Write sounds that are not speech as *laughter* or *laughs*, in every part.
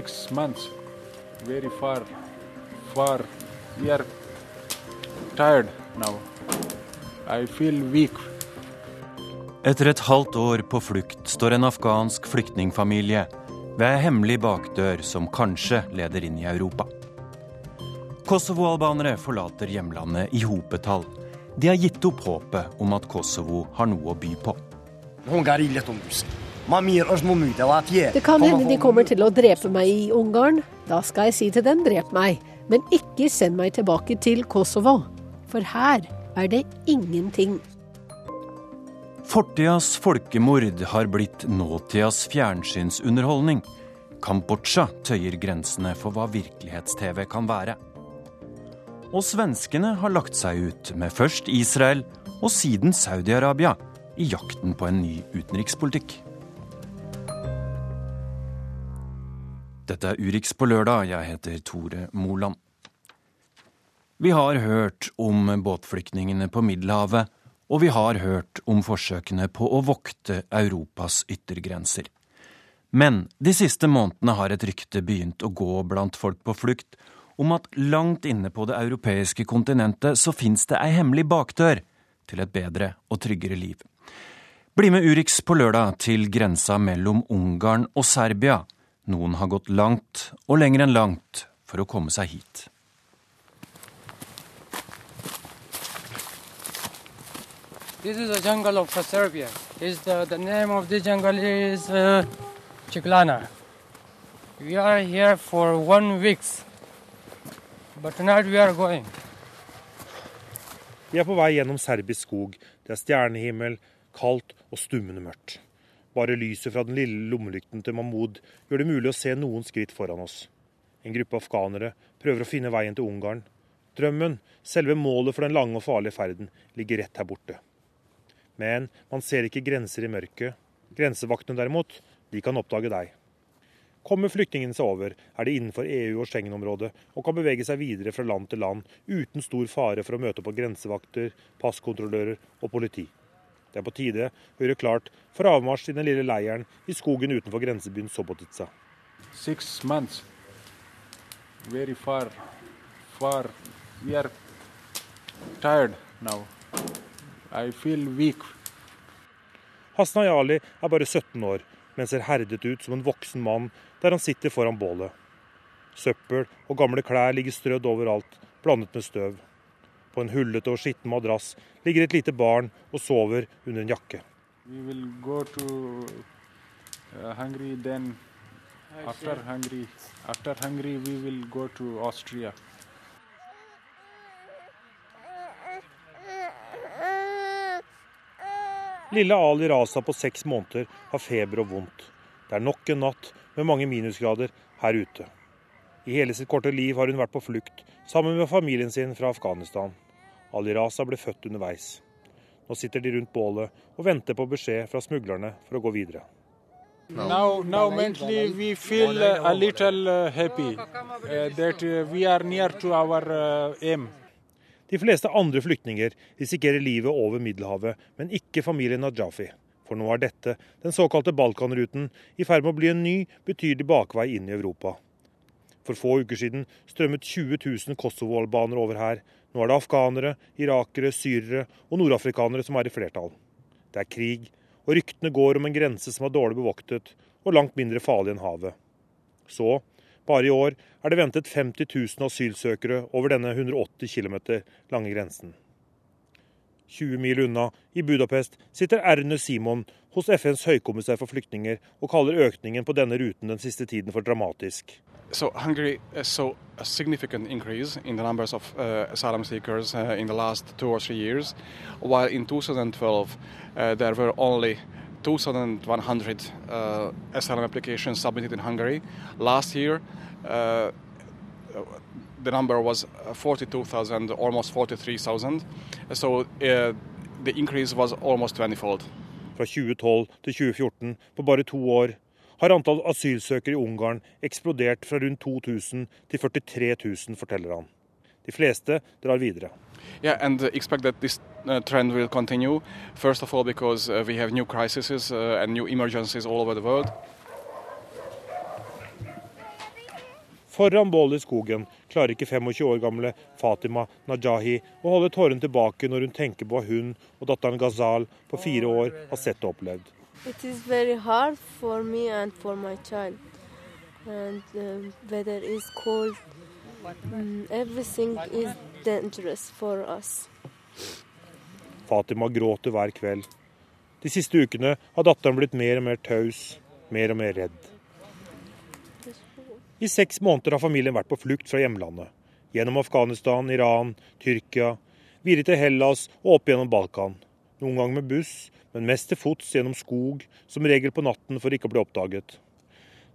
six months, very far, far. We are tired now. I feel weak. Etter et halvt år på flukt står en afghansk flyktningfamilie ved ei hemmelig bakdør som kanskje leder inn i Europa. Kosovo-albanere forlater hjemlandet i hopetall. De har gitt opp håpet om at Kosovo har noe å by på. Det kan hende de kommer til å drepe meg i Ungarn. Da skal jeg si til den drep meg, men ikke send meg tilbake til Kosovo. For her er det ingenting. Fortidas folkemord har blitt nåtidas fjernsynsunderholdning. Kambodsja tøyer grensene for hva virkelighets-TV kan være. Og svenskene har lagt seg ut med først Israel og siden Saudi-Arabia i jakten på en ny utenrikspolitikk. Dette er Urix på lørdag. Jeg heter Tore Moland. Vi har hørt om båtflyktningene på Middelhavet og vi har hørt om forsøkene på å vokte Europas yttergrenser. Men de siste månedene har et rykte begynt å gå blant folk på flukt om at langt inne på det europeiske kontinentet så fins det ei hemmelig bakdør til et bedre og tryggere liv. Bli med Urix på lørdag til grensa mellom Ungarn og Serbia. Noen har gått langt og lenger enn langt for å komme seg hit. This is the jungle of Serbia. Is the, the name of the jungle is uh, Chiklana. We are here for one week, but tonight we are going. Vi er på vei gjennom serbisk skog. Det er stjernehimmel, kaldt og stummende mørkt. Bare lyset fra den lille lommelykten til Mahmoud gjør det mulig å se noen skritt foran oss. En gruppe afghanere prøver å finne veien til Ungarn. Drømmen, selve målet for den lange og farlige ferden, ligger rett her borte. Men man ser ikke grenser i mørket. Grensevaktene derimot, de kan oppdage deg. Kommer flyktningene seg over, er de innenfor EU- og Schengen-området og kan bevege seg videre fra land til land uten stor fare for å møte på grensevakter, passkontrollører og politi. Det er på tide å gjøre klart for avmarsj i den lille leiren i skogen utenfor grensebyen Sobotica. Six months, very far, far. We are tired now. I feel weak. Hasna Yali er bare 17 år, men ser herdet ut som en voksen mann der han sitter foran bålet. Søppel og gamle klær ligger strødd overalt, blandet med støv. På en hullete og skitten madrass ligger et lite barn og sover under en jakke. We will go to Hungary, then after Hungary, after Hungary we will go to Austria. Lille Ali Raza på seks måneder har feber og vondt. Det er nok en natt med mange minusgrader her ute. I hele sitt korte liv har hun vært på flukt sammen med familien sin fra Afghanistan. Ali Raza ble født underveis. Nå sitter de rundt bålet og venter på beskjed fra smuglerne for å gå videre. Now, now mentally we feel uh, a little er happy uh, that uh, we are near to our uh, aim. De fleste andre flyktninger risikerer livet over Middelhavet, men ikke familien Najafi. For nå er dette, den såkalte Balkanruten, i ferd med å bli en ny, betydelig bakvei inn i Europa. For få uker siden strømmet 20 000 Kosovo-albanere over her. Nå er det afghanere, irakere, syrere og nordafrikanere som er i flertall. Det er krig, og ryktene går om en grense som er dårlig bevoktet og langt mindre farlig enn havet. Så bare i år er det ventet 50 000 asylsøkere over denne 180 km lange grensen. 20 mil unna, i Budapest, sitter Erne Simon hos FNs høykommissær for flyktninger og kaller økningen på denne ruten den siste tiden for dramatisk. So Hungary saw a significant increase in the numbers of uh, asylum seekers uh, in the last two or three years, while in 2012 uh, there were only 2,100 uh, asylum applications submitted in Hungary. Last year, uh, the number was 42,000, almost 43,000. So uh, the increase was almost 20-fold. Fra 2012 til 2014, på bare to år, har antall asylsøkere i Ungarn eksplodert fra rundt 2000 til 43 000, forteller han. De fleste drar videre. Yeah, and expect that this uh, trend will continue. First of all, because uh, we have new crises uh, and new emergencies all over the world. Foran bålet i skogen klarer ikke 25 år gamle Fatima Najahi å holde tårene tilbake når hun tenker på hva hun og datteren Ghazal på fire år har sett og opplevd. It is very hard for me and for my child. And the weather is cold. Mm, everything is dangerous for us. Fatima gråter hver kveld. De siste ukene har datteren blitt mer og mer taus, mer og mer redd. I seks måneder har familien vært på flukt fra hjemlandet. Gjennom Afghanistan, Iran, Tyrkia, videre til Hellas og opp gjennom Balkan. Noen ganger med buss, men mest til fots gjennom skog, som regel på natten for ikke å bli oppdaget.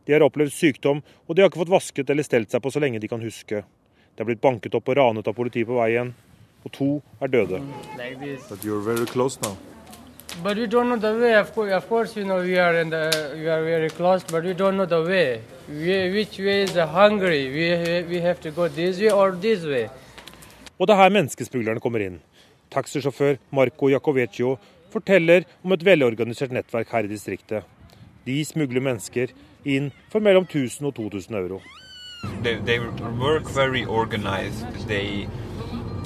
De har opplevd sykdom, og de har ikke fått vasket eller stelt seg på så lenge de kan huske. De har blitt banket opp og ranet av politiet på veien, og to er døde. But we don't know the way. Of course, of course, you know we are in the we are very close, but we don't know the way. We, which way is hungry? We we have to go this way or this way. Og det er her menneskesmuglerne kommer inn. Taxisjåfør Marco Jacovecchio forteller om et velorganisert nettverk her i distriktet. De smugler mennesker inn for mellom 1000 og 2000 euro. They, they work very organized. They,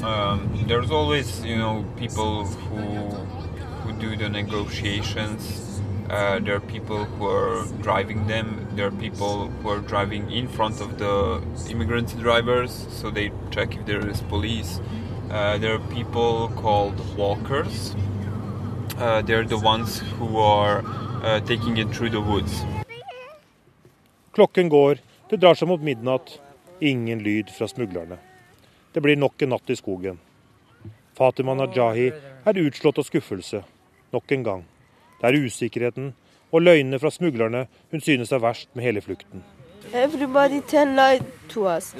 um, there's always, you know, people who do the negotiations. Uh, there are people who are them. Who front of the immigrant drivers, so they check if there police. Uh, there are people called walkers. Uh, they're the ones who are uh, taking it through the woods. Klokken går, det drar seg mot midnatt. Ingen lyd fra smuglerne. Det blir nok en natt i skogen. Fatima Najahi er utslått av skuffelse nok en gang. Det er usikkerheten og løgnene fra smuglerne hun synes er verst med hele flukten. Everybody tell lie to us.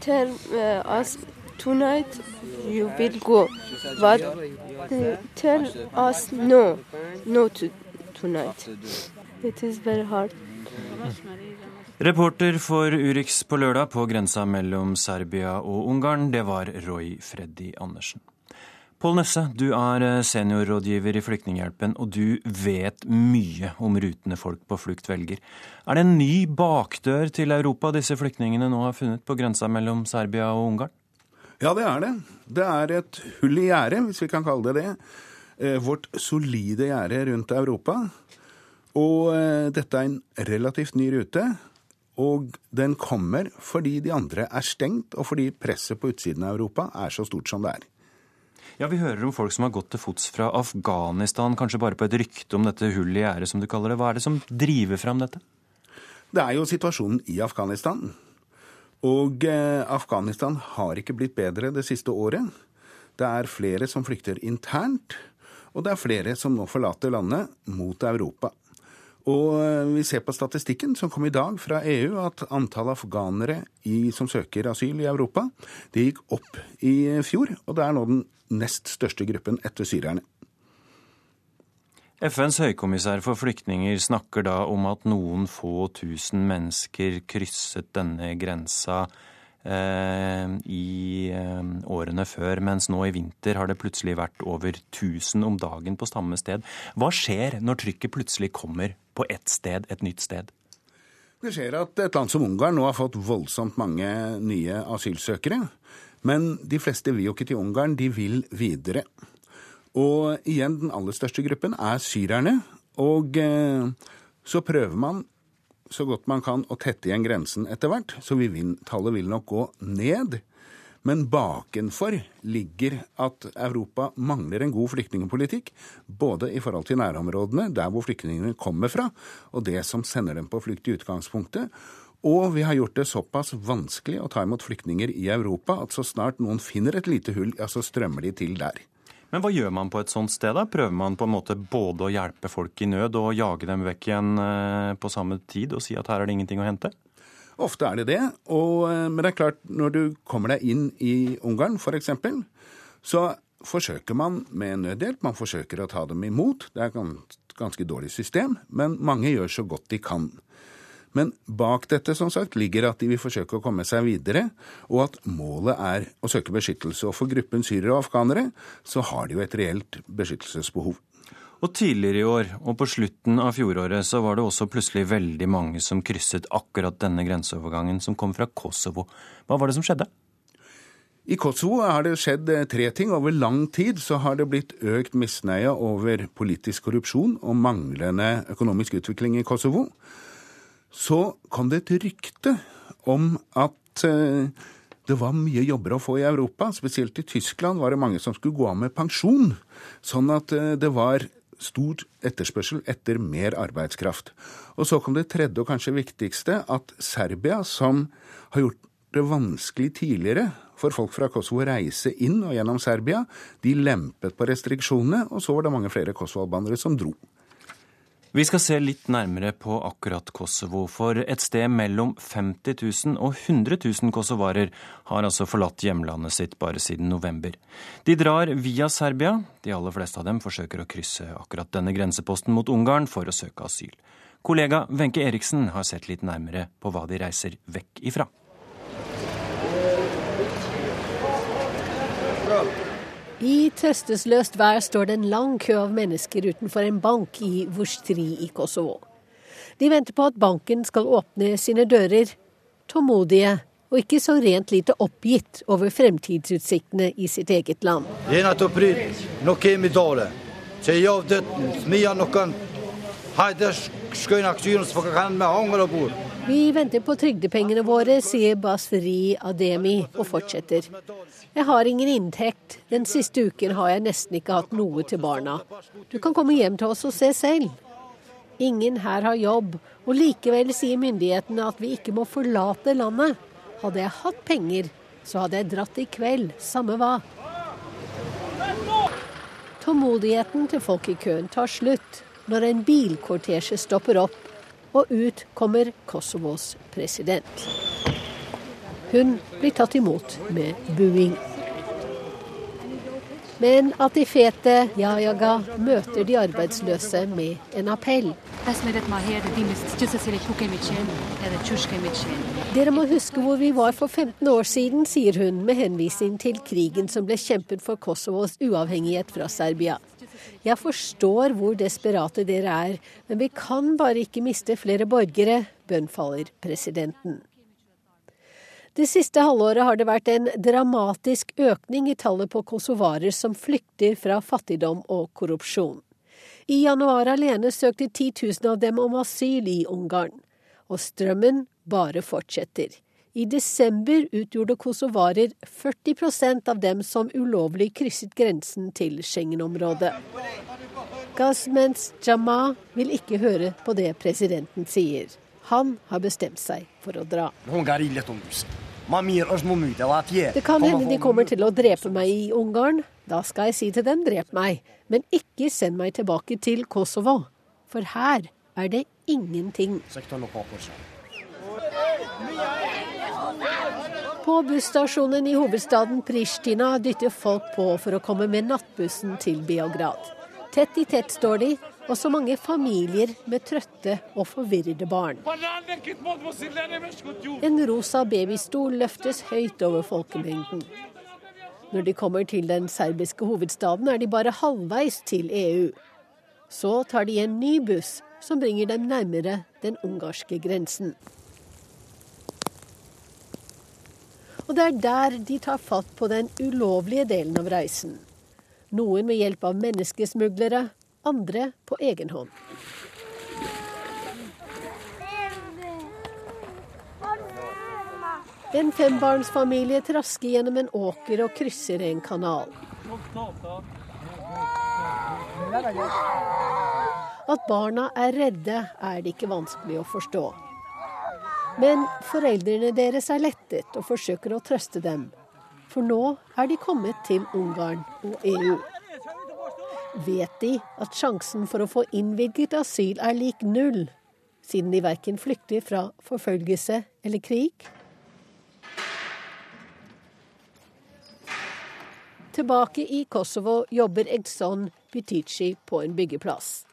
Tell uh, us tonight you will go, but tell us no, no to tonight. It is very hard. Reporter for Urix på lørdag på grensa mellom Serbia og Ungarn, det var Roy Freddy Andersen. Pål Nesse, du er eh, seniorrådgiver i Flyktninghjelpen, og du vet mye om rutene folk på flukt velger. Er det en ny bakdør til Europa disse flyktningene nå har funnet på grensa mellom Serbia og Ungarn? Ja, det er det. Det er et hull i gjerdet, hvis vi kan kalle det det. Eh, vårt solide gjerde rundt Europa. Og eh, dette er en relativt ny rute. Og den kommer fordi de andre er stengt, og fordi presset på utsiden av Europa er så stort som det er. Ja, Vi hører om folk som har gått til fots fra Afghanistan, kanskje bare på et rykte om dette hullet i gjerdet, som du kaller det. Hva er det som driver fram dette? Det er jo situasjonen i Afghanistan. Og eh, Afghanistan har ikke blitt bedre det siste året. Det er flere som flykter internt, og det er flere som nå forlater landet mot Europa. Og eh, vi ser på statistikken som kom i dag fra EU, at antallet afghanere i, som søker asyl i Europa, det gikk opp i fjor. Og det er nå den nest største gruppen etter syrerne. FNs høykommissær for flyktninger snakker da om at noen få tusen mennesker krysset denne grensa eh, i eh, årene før, mens nå i vinter har det plutselig vært over 1000 om dagen på samme sted. Hva skjer når trykket plutselig kommer på ett sted, et nytt sted? Det skjer at et land som Ungarn nå har fått voldsomt mange nye asylsøkere. Men de fleste vil jo ikke til Ungarn, de vil videre. Og igjen, den aller største gruppen er syrerne. Og eh, så prøver man så godt man kan å tette igjen grensen etter hvert, så vil, tallet vil nok gå ned. Men bakenfor ligger at Europa mangler en god flyktningpolitikk, både i forhold til nærområdene, der hvor flyktningene kommer fra, og det som sender dem på flukt i utgangspunktet, og vi har gjort det såpass vanskelig å ta imot flyktninger i Europa at så snart noen finner et lite hull, ja, så strømmer de til der. Men hva gjør man på et sånt sted? da? Prøver man på en måte både å hjelpe folk i nød og jage dem vekk igjen eh, på samme tid og si at her er det ingenting å hente? Ofte er det det. Og, eh, men det er klart, når du kommer deg inn i Ungarn f.eks., så forsøker man med nødhjelp. Man forsøker å ta dem imot. Det er et ganske dårlig system, men mange gjør så godt de kan. Men bak dette som sagt, ligger at de vil forsøke å komme seg videre, og at målet er å søke beskyttelse. Og for gruppen syrere og afghanere så har de jo et reelt beskyttelsesbehov. Og tidligere i år og på slutten av fjoråret så var det også plutselig veldig mange som krysset akkurat denne grenseovergangen, som kom fra Kosovo. Hva var det som skjedde? I Kosovo har det skjedd eh, tre ting. Over lang tid så har det blitt økt misnøye over politisk korrupsjon og manglende økonomisk utvikling i Kosovo. Så kom det et rykte om at eh, det var mye jobber å få i Europa. Spesielt i Tyskland var det mange som skulle gå av med pensjon. Sånn at eh, det var stor etterspørsel etter mer arbeidskraft. Og så kom det tredje og kanskje viktigste, at Serbia, som har gjort det vanskelig tidligere for folk fra Kosovo å reise inn og gjennom Serbia, de lempet på restriksjonene, og så var det mange flere kosovo-albanere som dro. Vi skal se litt nærmere på akkurat Kosovo, for et sted mellom 50 000 og 100 000 kosovarer har altså forlatt hjemlandet sitt bare siden november. De drar via Serbia, de aller fleste av dem forsøker å krysse akkurat denne grenseposten mot Ungarn for å søke asyl. Kollega Wenche Eriksen har sett litt nærmere på hva de reiser vekk ifra. I trøstesløst vær står det en lang kø av mennesker utenfor en bank i Vustri i Kosovo. De venter på at banken skal åpne sine dører, tålmodige og ikke så rent lite oppgitt over fremtidsutsiktene i sitt eget land. Vi venter på trygdepengene våre, sier Basri Ademi og fortsetter. Jeg har ingen inntekt. Den siste uken har jeg nesten ikke hatt noe til barna. Du kan komme hjem til oss og se selv. Ingen her har jobb, og likevel sier myndighetene at vi ikke må forlate landet. Hadde jeg hatt penger, så hadde jeg dratt i kveld, samme hva. Tålmodigheten til folk i køen tar slutt når en bilkortesje stopper opp og ut kommer Kosovos president. Hun blir tatt imot med buing. Men Atifete Jajaga møter de arbeidsløse med en appell. Dere må huske hvor vi var for 15 år siden, sier hun med henvisning til krigen som ble kjempet for Kosovos uavhengighet fra Serbia. Jeg forstår hvor desperate dere er, men vi kan bare ikke miste flere borgere, bønnfaller presidenten. Det siste halvåret har det vært en dramatisk økning i tallet på kosovarer som flykter fra fattigdom og korrupsjon. I januar alene søkte 10 000 av dem om asyl i Ungarn. Og strømmen bare fortsetter. I desember utgjorde kosovarer 40% av dem som ulovlig krysset grensen til Schengen-området. Gazmens Jama vil ikke høre på det presidenten sier. Han har bestemt seg for å dra. Det kan hende de kommer til å drepe meg i Ungarn. Da skal jeg si til dem drep meg, men ikke send meg tilbake til Kosovo. For her er det ingenting. På busstasjonen i hovedstaden Pristina dytter folk på for å komme med nattbussen til Beograd. Tett i tett står de, og så mange familier med trøtte og forvirrede barn. En rosa babystol løftes høyt over folkemengden. Når de kommer til den serbiske hovedstaden, er de bare halvveis til EU. Så tar de en ny buss som bringer dem nærmere den ungarske grensen. Og det er der de tar fatt på den ulovlige delen av reisen. Noen med hjelp av menneskesmuglere, andre på egen hånd. En fembarnsfamilie trasker gjennom en åker og krysser en kanal. At barna er redde, er det ikke vanskelig å forstå. Men foreldrene deres er lettet og forsøker å trøste dem. For nå er de kommet til Ungarn og EU. Vet de at sjansen for å få innvilget asyl er lik null, siden de verken flykter fra forfølgelse eller krig? Tilbake i Kosovo jobber Egson Butici på en byggeplass.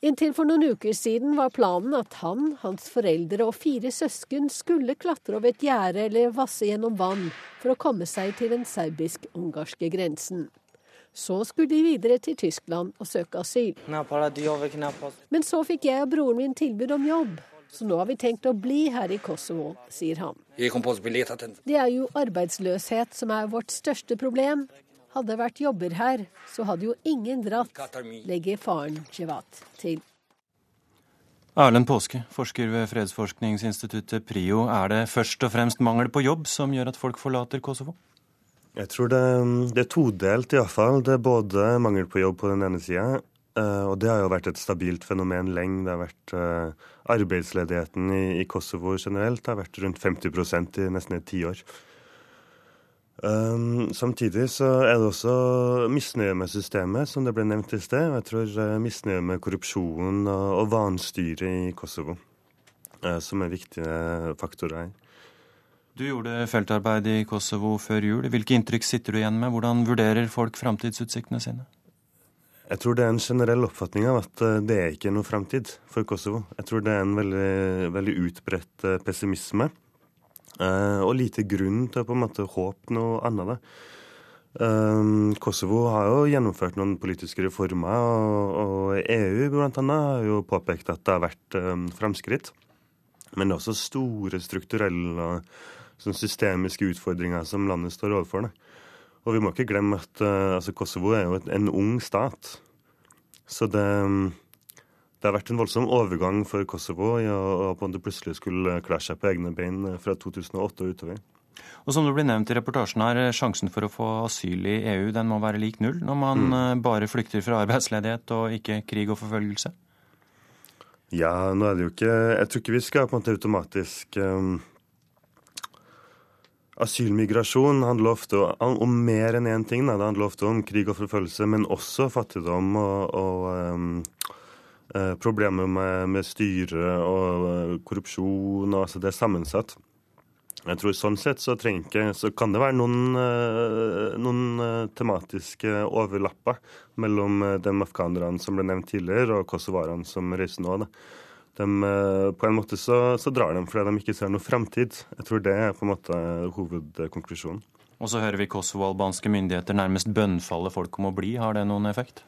Inntil for noen uker siden var planen at han, hans foreldre og fire søsken skulle klatre over et gjerde eller vasse gjennom vann for å komme seg til den serbisk-ungarske grensen. Så skulle de videre til Tyskland og søke asyl. Men så fikk jeg og broren min tilbud om jobb, så nå har vi tenkt å bli her i Kosovo, sier han. Det er jo arbeidsløshet som er vårt største problem. Hadde det vært jobber her, så hadde jo ingen dratt, legger faren Jevat til. Erlend Påske, forsker ved fredsforskningsinstituttet PRIO. Er det først og fremst mangel på jobb som gjør at folk forlater Kosovo? Jeg tror det, det er todelt, iallfall. Det er både mangel på jobb på den ene sida, Eh, og det har jo vært et stabilt fenomen lenge. Det har vært uh, Arbeidsledigheten i, i, Kosovo generelt har vært rundt 50% i nesten et tiår. Um, samtidig så er det også misnøye med systemet, som det ble nevnt i sted. Jeg tror uh, misnøye med korrupsjon og, og vanstyret i Kosovo, uh, som er viktige faktorer her. Du gjorde feltarbeid i Kosovo før jul. Hvilke inntrykk sitter du igjen med? Hvordan vurderer folk framtidsutsiktene sine? Jeg tror det er en generell oppfatning av at eh, det er ikke noe framtid for Kosovo. Jeg tror det er en veldig, veldig utbredt eh, pessimisme. Eh, og lite grunn til å på en måte håpe noe annet. Kosovo har jo gjennomført noen politiske reformer, og EU blant annet, har jo påpekt at det har vært framskritt. Men det er også store strukturelle og sånn systemiske utfordringer som landet står overfor. Det. Og vi må ikke glemme at uh, altså Kosovo er jo en ung stat. Så det, det, har vært en voldsom overgang for Kosovo i å, på en plutselig skulle klare seg på egne bein eh, fra 2008 og utover. Og som det blir nevnt i reportasjen her, eh, Sjansen for å få asyl i EU den må være lik null når man mm. bare flykter fra arbeidsledighet og ikke krig og forfølgelse? Ja, nå er det jo ikke Jeg tror ikke vi skal på en måte automatisk um, Asylmigrasjon handler ofte om mer enn én ting. Da. Det handler ofte om krig og forfølgelse, men også fattigdom og, og um, problemer med, med styre og uh, korrupsjon. Altså det er sammensatt. Jeg tror Sånn sett så, ikke, så kan det være noen, uh, noen tematiske overlapper mellom de afghanerne som ble nevnt tidligere, og kosovarene som reiser nå. Da de, eh, på en måte så, så, drar de fordi de ikke ser noe fremtid. Jeg tror det er på en måte hovedkonklusjonen. Og så hører vi kosovo-albanske myndigheter nærmest bønnfalle folk om å bli. Har det noen effekt?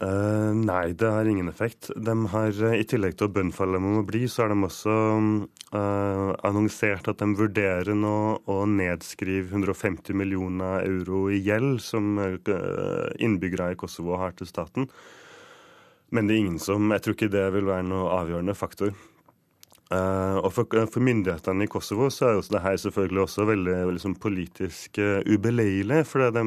Uh, nei, det har ingen effekt. De har, I tillegg til å bønnfalle dem om å bli, så har de også uh, annonsert at de vurderer nå å nedskrive 150 millioner euro i gjeld som innbyggere i Kosovo har til staten. Men det er ingen som Jeg tror ikke det vil være noe avgjørende faktor. Uh, og for, for, myndighetene i Kosovo så er jo det her selvfølgelig også veldig liksom, politisk uh, ubeleilig. fordi de,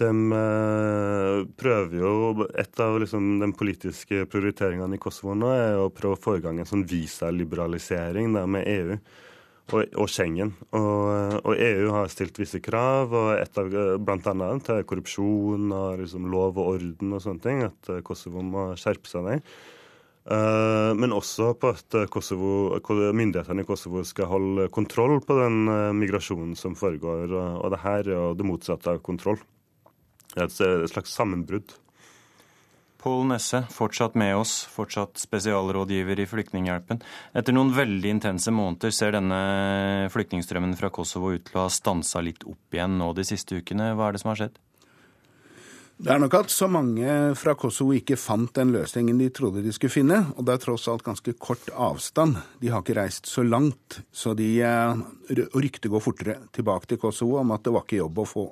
de uh, prøver jo Et av liksom, de politiske prioriteringene i Kosovo nå er å prøve å få i gang en sånn visaliberalisering med EU og, og Schengen. Og, og, EU har stilt visse krav, og et av, blant annet til korrupsjon og liksom lov og orden og sånne ting, at eh, Kosovo må skjerpe seg der. Men også på at Kosovo, myndighetene i Kosovo skal holde kontroll på den migrasjonen som foregår. Og det her er jo det motsatte av kontroll. Et, et slags sammenbrudd. Pål Nesse, fortsatt med oss, fortsatt spesialrådgiver i Flyktninghjelpen. Etter noen veldig intense måneder ser denne flyktningstrømmen fra Kosovo ut til å ha stansa litt opp igjen nå de siste ukene. Hva er det som har skjedd? Det er nok at så mange fra Kosovo ikke fant den løsningen de trodde de skulle finne. Og det er tross alt ganske kort avstand. De har ikke reist så langt. Så de, eh, ryktet går fortere tilbake til Kosovo om at det var ikke jobb å få.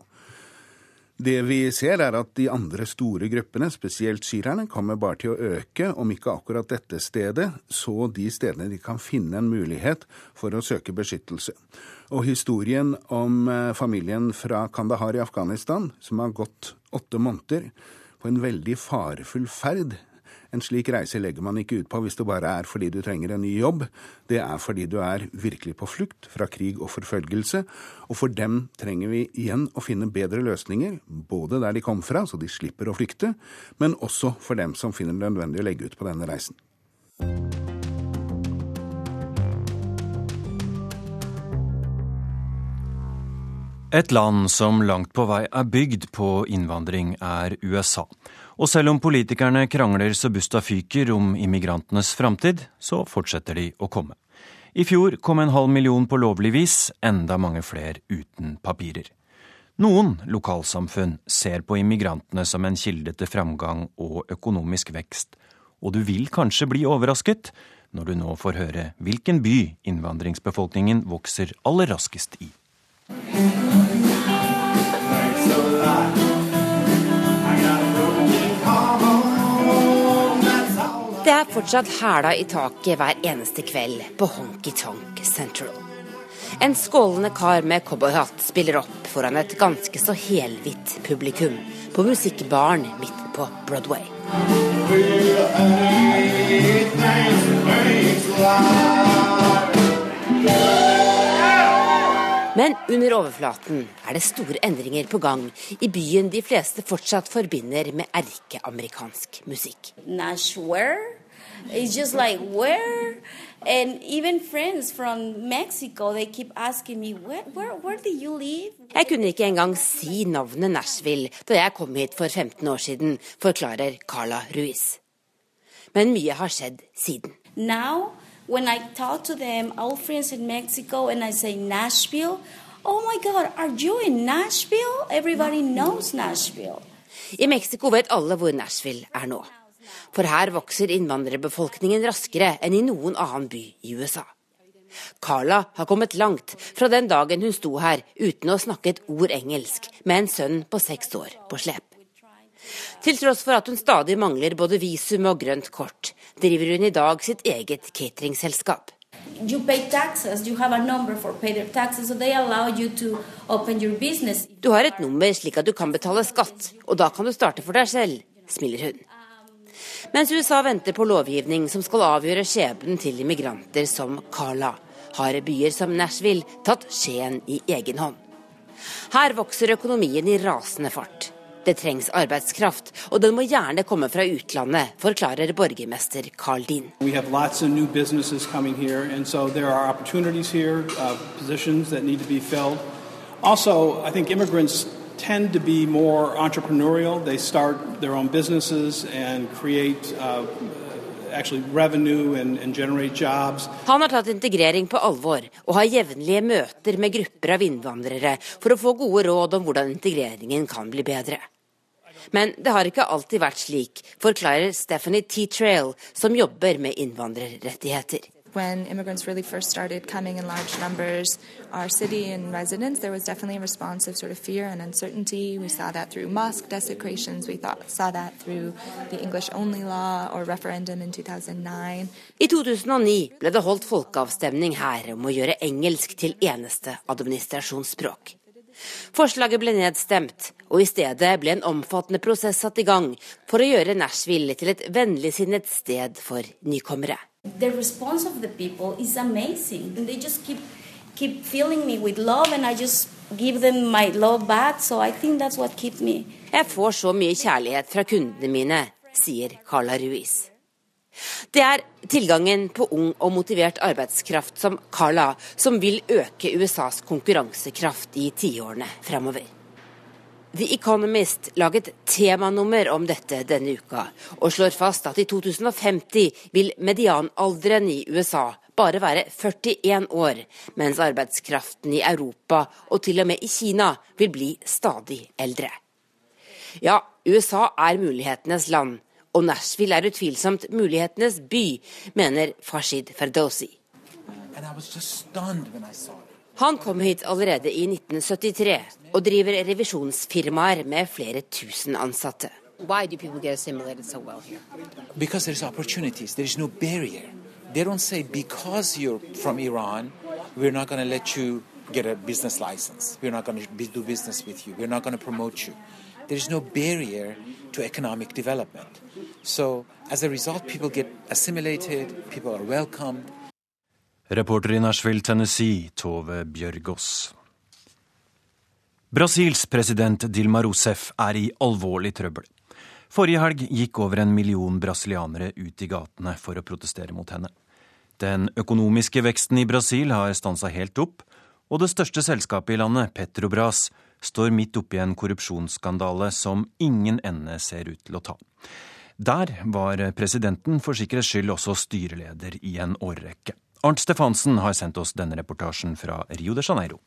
Det vi ser, er at de andre store gruppene, spesielt syrerne, kommer bare til å øke, om ikke akkurat dette stedet, så de stedene de kan finne en mulighet for å søke beskyttelse. Og historien om eh, familien fra Kandahar i Afghanistan, som har gått åtte måneder på en veldig farefull ferd en slik reise legger man ikke ut på hvis det bare er fordi du trenger en ny jobb. Det er fordi du er virkelig på flukt fra krig og forfølgelse. Og for dem trenger vi igjen å finne bedre løsninger, både der de kom fra, så de slipper å flykte, men også for dem som finner det nødvendig å legge ut på denne reisen. Et land som langt på vei er bygd på innvandring, er USA. Og selv om politikerne krangler så busta fyker om immigrantenes framtid, så fortsetter de å komme. I fjor kom en halv million på lovlig vis, enda mange flere uten papirer. Noen lokalsamfunn ser på immigrantene som en kilde til framgang og økonomisk vekst, og du vil kanskje bli overrasket når du nå får høre hvilken by innvandringsbefolkningen vokser aller raskest i. Det er fortsatt hæla i taket hver eneste kveld på Honky Tonk Central. En skålende kar med cowboyhatt spiller opp foran et ganske så helhvitt publikum på musikkbaren midt på Broadway. Men under overflaten er det store endringer på gang i byen de fleste fortsatt forbinder med erkeamerikansk musikk. It's just like where, and even friends from Mexico, they keep asking me, where, where, where do you live? Jeg kunne ikke engang si navnet Nashville da jeg kom hit for 15 år siden, forklarer Carla Ruiz. Men mye har skjedd siden. Now, when I talk to them, old friends in Mexico, and I say Nashville, oh my God, are you in Nashville? Everybody knows Nashville. I Mexico vet alle hvor Nashville er nå. For her vokser innvandrerbefolkningen raskere enn i noen annen by i USA. Carla har kommet langt fra den dagen hun sto her uten å snakke et ord engelsk, med en sønn på seks år på slep. Til tross for at hun stadig mangler både visum og grønt kort, driver hun i dag sitt eget cateringselskap. You pay taxes, you have a number for pay taxes, so they allow you to open your business. Du har et nummer slik at du kan betale skatt, og da kan du starte for deg selv, smiler hun. Mens USA venter på lovgivning som skal avgjøre skjebnen til immigranter som Carla, har byer som Nashville tatt skjeen i egen hånd. Her vokser økonomien i rasende fart. Det trengs arbeidskraft, og den må gjerne komme fra utlandet, forklarer borgermester Carl coming here, so here, uh. Also, I think immigrants tend to be more entrepreneurial. They start their own businesses and create uh, actually revenue and, and generate jobs. Han har tatt integrering på alvor og har jevnlige møter med grupper av innvandrere for å få gode råd om hvordan integreringen kan bli bedre. Men det har ikke alltid vært slik, forklarer Stephanie T. Trail, som jobber med innvandrerrettigheter. when immigrants really first started coming in large numbers, our city and residents, there was definitely a response of sort of fear and uncertainty. We saw that through mosque desecrations. We thought, saw that through the English-only law or referendum in 2009. I 2009 ble det holdt folkeavstemning her om å gjøre engelsk til eneste administrasjonsspråk. Forslaget ble nedstemt, og i stedet ble en omfattende prosess satt i gang for å gjøre Nashville til et vennligsinnet sted for nykommere. The response of the people is amazing. They just keep keep filling me with love and I just give them my love back. So I think that's what keeps me. Jeg får så mye kjærlighet fra kundene mine, sier Carla Ruiz. Det er tilgangen på ung og motivert arbeidskraft som Carla som vil øke USAs konkurransekraft i tiårene fremover. The Economist laget temanummer om dette denne uka, og slår fast at i 2050 vil medianalderen i USA bare være 41 år, mens arbeidskraften i Europa og til og med i Kina vil bli stadig eldre. Ja, USA er mulighetenes land, og Nashville er utvilsomt mulighetenes by, mener Fashid Ferdowsi. Han kom hit allerede i 1973 og driver revisjonsfirmaer med flere tusen ansatte. Why do people get assimilated so well here? Because there's opportunities. There's no barrier. They don't say because you're from Iran, we're not going to let you get a business license. We're not going to do business with you. We're not going to promote you. There's no barrier to economic development. So as a result, people get assimilated. People are welcomed. Reporter i Nashville, Tennessee, Tove Bjørgaas. Brasils president Dilma Rousef er i alvorlig trøbbel. Forrige helg gikk over en million brasilianere ut i gatene for å protestere mot henne. Den økonomiske veksten i Brasil har stansa helt opp, og det største selskapet i landet, Petrobras, står midt oppi en korrupsjonsskandale som ingen ende ser ut til å ta. Der var presidenten for sikkerhets skyld også styreleder i en årrekke. Arnt Stefansen har sendt oss denne reportasjen fra Rio de Janeiro.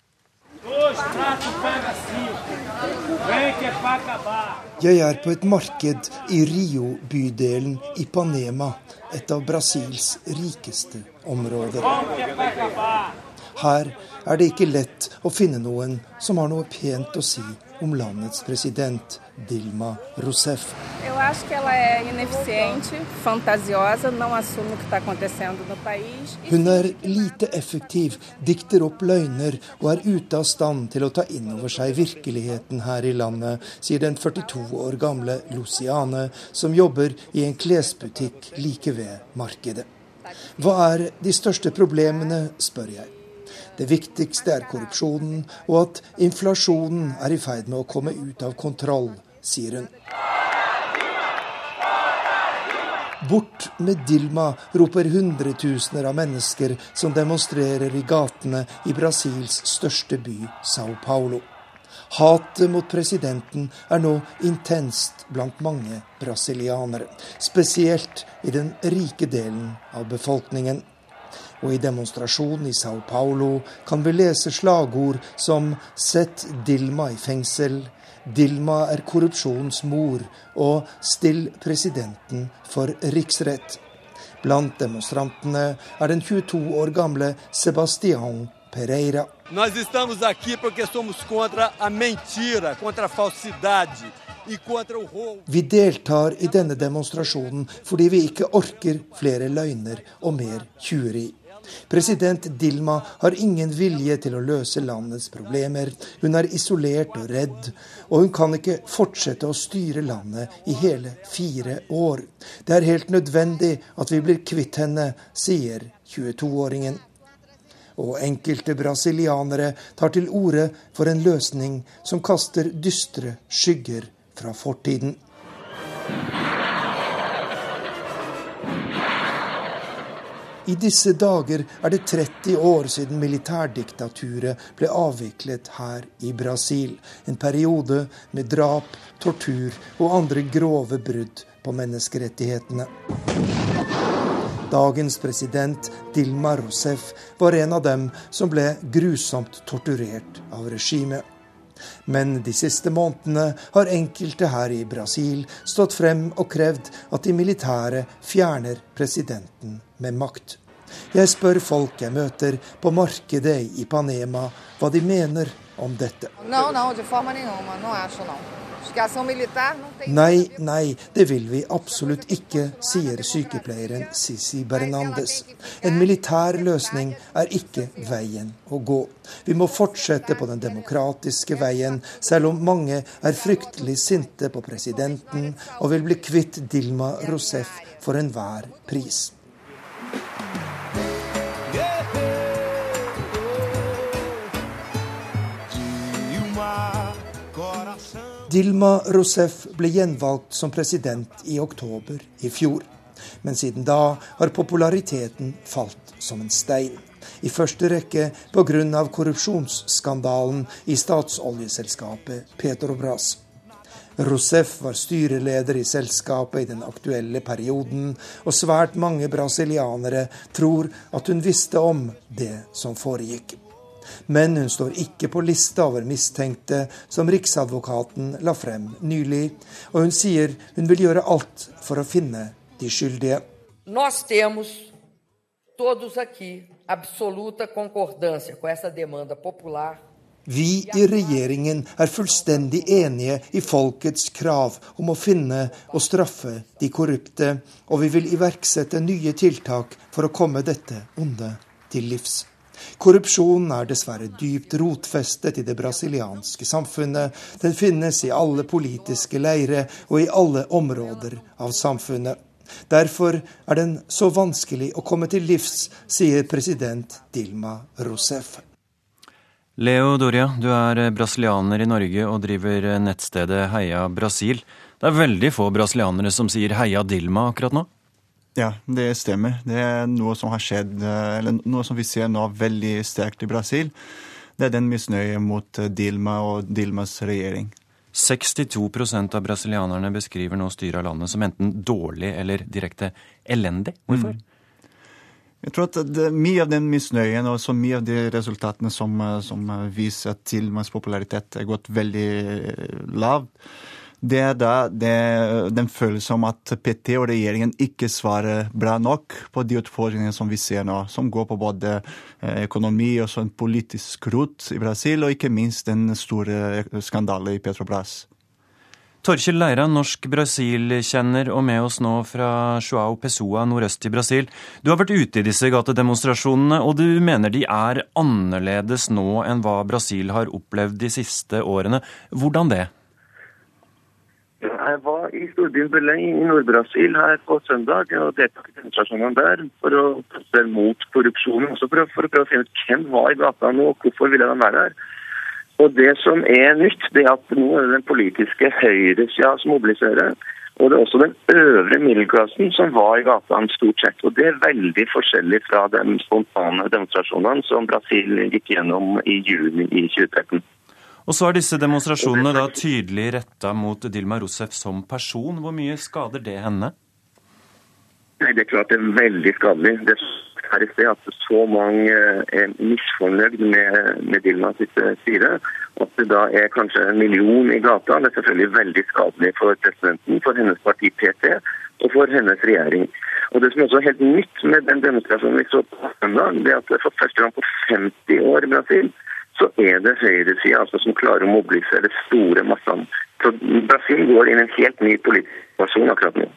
Jeg er på et marked i Rio-bydelen Ipanema, et av Brasils rikeste områder. Her er det ikke lett å finne noen som har noe pent å si om landets president, Dilma Rousseff. País. Hun er lite effektiv, dikter opp løgner og er ute av stand til å ta inn over seg virkeligheten her i landet, sier den 42 år gamle Luciane, som jobber i en klesbutikk like ved markedet. Hva er de største problemene, spør jeg. Det viktigste er korrupsjonen, og at inflasjonen er i ferd med å komme ut av kontroll, sier hun. Bort med Dilma, roper hundretusener av mennesker som demonstrerer i gatene i Brasils største by, Sao Paulo. Hatet mot presidenten er nå intenst blant mange brasilianere, spesielt i den rike delen av befolkningen og i demonstrasjonen i Sao Paulo kan vi lese slagord som 'Sett Dilma i fengsel', 'Dilma er korrupsjonens mor' og 'Still presidenten for riksrett'. Blant demonstrantene er den 22 år gamle Sebastian Pereira. Nós estamos aqui porque somos contra a mentira, contra a falsidade. E vi deltar i denne demonstrasjonen fordi vi ikke orker flere løgner og mer tjuveri. President Dilma har ingen vilje til å løse landets problemer. Hun er isolert og redd, og hun kan ikke fortsette å styre landet i hele fire år. Det er helt nødvendig at vi blir kvitt henne, sier 22-åringen. Og enkelte brasilianere tar til orde for en løsning som kaster dystre skygger fra fortiden. I disse dager er det 30 år siden militærdiktaturet ble avviklet her i Brasil. En periode med drap, tortur og andre grove brudd på menneskerettighetene. Dagens president Dilma Rousef var en av dem som ble grusomt torturert av regimet. Men de siste månedene har enkelte her i Brasil stått frem og krevd at de militære fjerner presidenten med makt. Jeg spør folk jeg møter på markedet i Ipanema hva de mener om dette. Nei, nei, det vil vi absolutt ikke, sier sykepleieren Sisi Bernandes. En militær løsning er ikke veien å gå. Vi må fortsette på den demokratiske veien, selv om mange er fryktelig sinte på presidenten og vil bli kvitt Dilma Rousef for enhver pris. Dilma Rousef ble gjenvalgt som president i oktober i fjor. Men siden da har populariteten falt som en stein. I første rekke pga. korrupsjonsskandalen i statsoljeselskapet Petrobras. Rousef var styreleder i selskapet i den aktuelle perioden, og svært mange brasilianere tror at hun visste om det som foregikk. Men hun står ikke på lista over mistenkte som Riksadvokaten la frem nylig. Og hun sier hun vil gjøre alt for å finne de skyldige. Nós temos todos aqui absoluta concordância com essa demanda popular vi i regjeringen er fullstendig enige i folkets krav om å finne og straffe de korrupte, og vi vil iverksette nye tiltak for å komme dette onde til livs. Korrupsjonen er dessverre dypt rotfestet i det brasilianske samfunnet. Den finnes i alle politiske leire og i alle områder av samfunnet. Derfor er den så vanskelig å komme til livs, sier president Dilma Rousef. Leo Doria, du er brasilianer i Norge og driver nettstedet Heia Brasil. Det er veldig få brasilianere som sier Heia Dilma akkurat nå? Ja, det stemmer. Det er noe som har skjedd, eh, eller noe som vi ser nå veldig sterkt i Brasil. Det er den misnøye mot eh, Dilma og Dilmas regjering. 62% av brasilianerne beskriver nå styret av landet som enten dårlig eller direkte elendig. Hvorfor? Mm. Jeg tror at det, Mye av den misnøyen og så mye av de resultatene som, som viser at Dilmas popularitet er gått veldig lavt, det er da det, den følelsen om at PT og regjeringen ikke svarer bra nok på de utfordringene som vi ser nå, som går på både eh, økonomi og sånn politisk rot i Brasil, og ikke minst den store skandalen i Petrobras. Torkjell Leira, norsk Brasil-kjenner og med oss nå fra Joao Pessoa nordøst i Brasil. Du har vært ute i disse gatedemonstrasjonene, og du mener de er annerledes nå enn hva Brasil har opplevd de siste årene. Hvordan det? Jeg var i storbyen Belém i Nord-Brasil her på søndag og deltok i demonstrasjonene der for å protestere mot korrupsjonen. Også for å, for å, prøve å finne ut hvem var i gata nå, og hvorfor ville de være der. Og Det som er nytt, det er at nå er det den politiske høyresida som mobiliserer. Og det er også den øvre middelklassen som var i gatene stort sett. Og det er veldig forskjellig fra de spontane demonstrasjonene som Brasil gikk gjennom i juni i 2013. Og så er disse demonstrasjonene da tydelig retta mot Dilma Rousef som person. Hvor mye skader det henne? Nei, Det er klart det er veldig skadelig. Det er i sted at så mange er misfornøyd med, med Dilma sitt styre. At det da er kanskje en million i gata. Det er selvfølgelig veldig skadelig for presidenten, for hennes parti PT og for hennes regjering. Og Det som også er helt nytt med den demonstrasjonen vi så på søndag, det er at for første gang på 50 år i Brasil så er det høyresida altså, som klarer å mobilisere store massene. Så Brasil går inn i en helt ny politisk situasjon akkurat nå.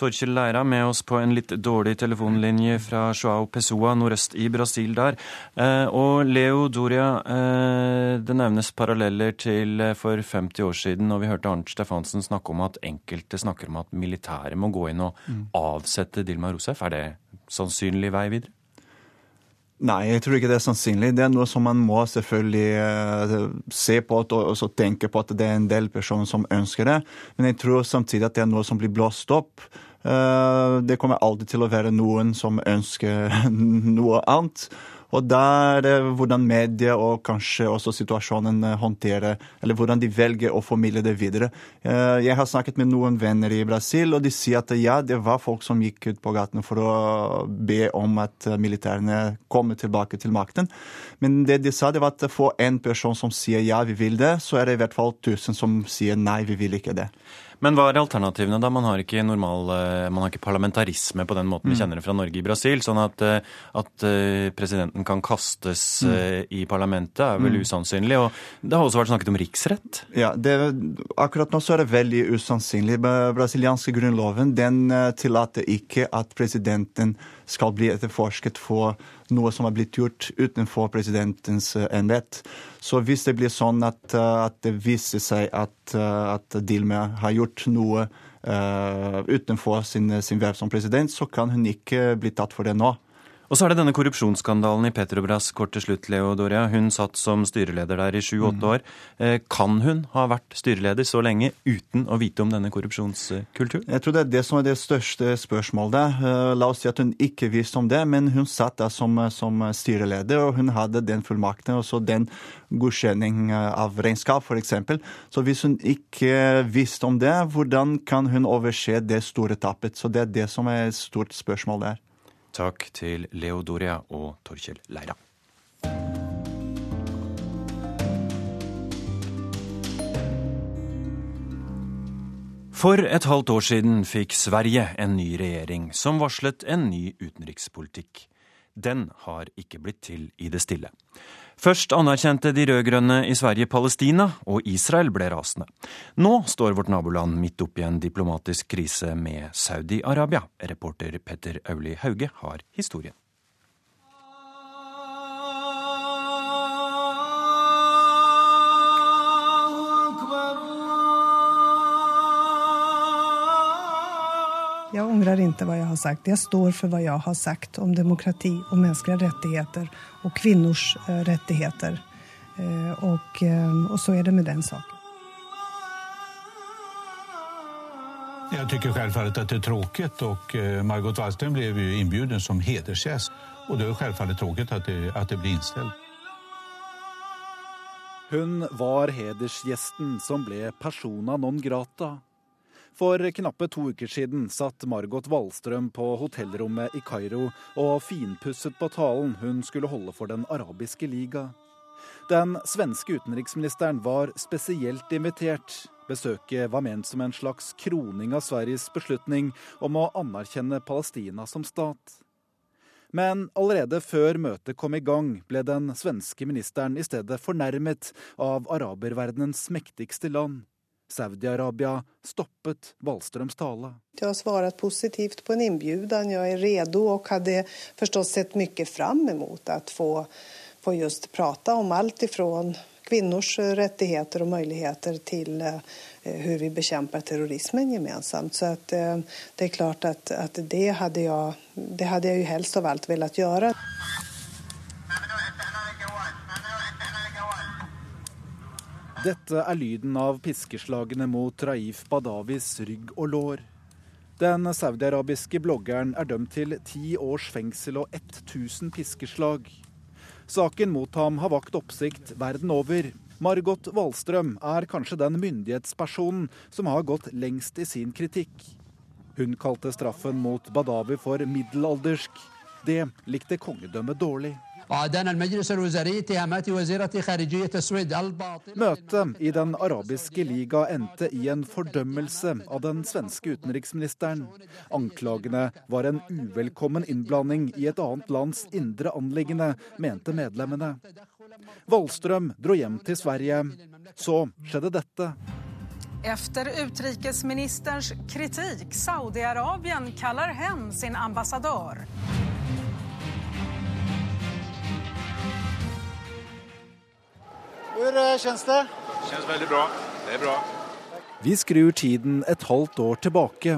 Torkjell Leira med oss på en litt dårlig telefonlinje fra Joao Pessoa nordøst i Brasil der. Eh, og Leo Doria, eh, det nevnes paralleller til eh, for 50 år siden, og vi hørte Arnt Stefansen snakke om at enkelte snakker om at militæret må gå inn og mm. avsette Dilma Rousef. Er det sannsynlig vei videre? Nei, jeg tror ikke det er sannsynlig. Det er noe som man må selvfølgelig uh, se på og tenke på at det er en del personer som ønsker det. Men jeg tror samtidig at det er noe som blir blåst opp. Uh, det kommer alltid til å være noen som ønsker *laughs* noe annet. Og der er det hvordan media og kanskje også situasjonen eh, håndterer, eller hvordan de velger å formidle det videre. Eh, jeg har snakket med noen venner i Brasil, og de sier at ja, det var folk som gikk ut på gatene for å be om at militærene kommer tilbake til makten. Men det de sa, det var at for en person som sier ja, vi vil det, så er det i hvert fall tusen som sier nei, vi vil ikke det. Men hva er alternativene, da? Man har ikke, normal, eh, man har ikke parlamentarisme på den måten mm. vi kjenner det fra Norge i Brasil. Sånn at, eh, at eh, presidenten kan kastes mm. i parlamentet er vel mm. usannsynlig. Og det har også vært snakket om riksrett? Ja, det, akkurat nå så er det veldig usannsynlig. Brasilianske grunnloven den tillater ikke at presidenten skal bli etterforsket for noe som har blitt gjort utenfor presidentens eh, embet. Så hvis det blir sånn at, eh, at det viser seg at, eh, at Dilma har gjort noe uh, utenfor sin, sin verv som president, så kan hun ikke bli tatt for det nå. Og så er det denne korrupsjonsskandalen i Petrobras kort til slutt, Leo Doria. Hun satt som styreleder der i sju-åtte mm. år. Eh, kan hun ha vært styreleder så lenge uten å vite om denne korrupsjonskulturen? Jeg tror det er det som er det største spørsmålet. Eh, la oss si at hun ikke visste om det, men hun satt da som, som styreleder, og hun hadde den fullmakten og så den godkjenning eh, av regnskap, f.eks. Så hvis hun ikke visste om det, hvordan kan hun overse det store tappet? Så det er det som er et stort spørsmål der. Takk til Leo Doria og Torkjell Leira. For et halvt år siden fikk Sverige en ny regjering som varslet en ny utenrikspolitikk. Den har ikke blitt til i det stille. Først anerkjente de rød-grønne i Sverige Palestina, og Israel ble rasende. Nå står vårt naboland midt oppi en diplomatisk krise med Saudi-Arabia. Reporter Petter Auli Hauge har historien. Jeg angrer ikke hva jeg har sagt. Jeg står for hva jeg har sagt om demokrati og menneskelige rettigheter og kvinners eh, rettigheter. Eh, og, eh, og så er det med den saken. Jeg tycker självfallet at det er tråkigt og Margot Wallström ble jo inbjuden som hedersgäst og det er självfallet tråkigt at det, att det blir innstilt. Hun var hedersgjesten som ble persona non grata For knappe to uker siden satt Margot Wallstrøm på hotellrommet i Kairo og finpusset på talen hun skulle holde for Den arabiske liga. Den svenske utenriksministeren var spesielt invitert. Besøket var ment som en slags kroning av Sveriges beslutning om å anerkjenne Palestina som stat. Men allerede før møtet kom i gang, ble den svenske ministeren i stedet fornærmet av araberverdenens mektigste land. Saudi-Arabia stoppet Wallströms tale. Jeg har svart positivt på en innbjudan. Jeg er redo og hadde forstås sett mye fram mot å få, få just prate om alt ifra kvinnors rettigheter og muligheter til hvordan vi bekjemper terrorismen gemensamt. Så att, eh, det er klart at, at det hadde jeg, jeg helst av alt villet gjøre. Dette er lyden av piskeslagene mot Raif Badawis rygg og lår. Den saudiarabiske bloggeren er dømt til ti års fengsel og 1000 piskeslag. Saken mot ham har vakt oppsikt verden over. Margot Wallstrøm er kanskje den myndighetspersonen som har gått lengst i sin kritikk. Hun kalte straffen mot Badawi for middelaldersk. Det likte kongedømmet dårlig. Møtet i Den arabiske liga endte i en fordømmelse av den svenske utenriksministeren. Anklagene var en uvelkommen innblanding i et annet lands indre anliggende, mente medlemmene. Wallstrøm dro hjem til Sverige. Så skjedde dette. Etter utenriksministerens kritikk Saudi-Arabia kaller hjem sin ambassadør. Hvordan kjennes det? Kjennes veldig bra. Det er bra. Vi skrur tiden et halvt år tilbake.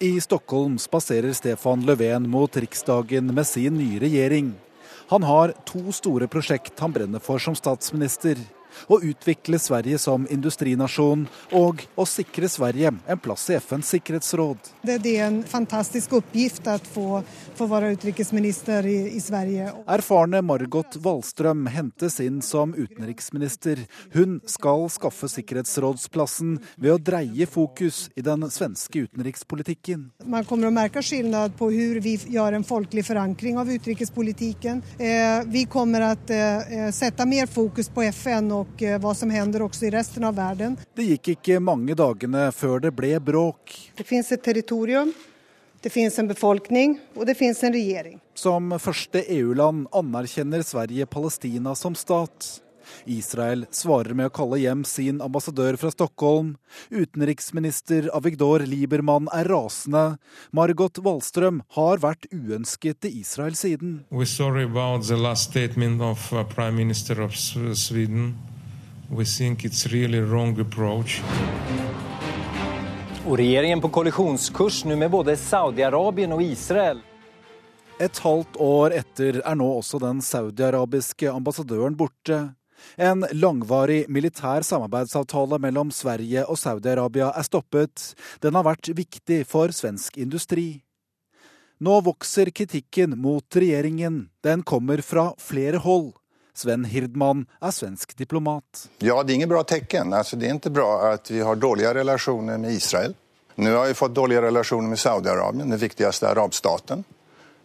I Stockholm spaserer Stefan Löfven mot Riksdagen med sin nye regjering. Han har to store prosjekt han brenner for som statsminister å utvikle Sverige som industrinasjon og å sikre Sverige en plass i FNs sikkerhetsråd. Det er en fantastisk oppgift å få, få være utenriksminister i, i, Sverige. Erfarne Margot Wallstrøm hentes inn som utenriksminister. Hun skal skaffe sikkerhetsrådsplassen ved å dreie fokus i den svenske utenrikspolitikken. Man kommer å merke forskjell på hvordan vi gjør en folkelig forankring av utenrikspolitikken. Eh, vi kommer å eh, sette mer fokus på FN og og eh, hva som hender også i resten av verden. Det gikk ikke mange dagene før det ble bråk. Det fins et territorium, det fins en befolkning og det fins en regjering. Som første EU-land anerkjenner Sverige Palestina som stat. Israel svarer med å kalle hjem sin ambassadør fra Stockholm. Utenriksminister Avigdor Liebermann er rasende. Margot Wallstrøm har vært uønsket til Israel siden. We're sorry about the last statement of uh, Prime Minister of Sweden. We think it's really wrong approach. Og regjeringen på kollisjonskurs nå med både Saudi-Arabien og Israel. Et halvt år etter er nå også den saudiarabiske ambassadøren borte. En langvarig militær samarbeidsavtale mellom Sverige og Saudi-Arabia er stoppet. Den har vært viktig for svensk industri. Nå vokser kritikken mot regjeringen. Den kommer fra flere hold. Sven Hirdman er svensk diplomat. Ja, det er ingen bra tegn. Altså, det er ikke bra at vi har dårlige relasjoner med Israel. Nå har vi fått dårlige relasjoner med Saudi-Arabia, den viktigste arabstaten.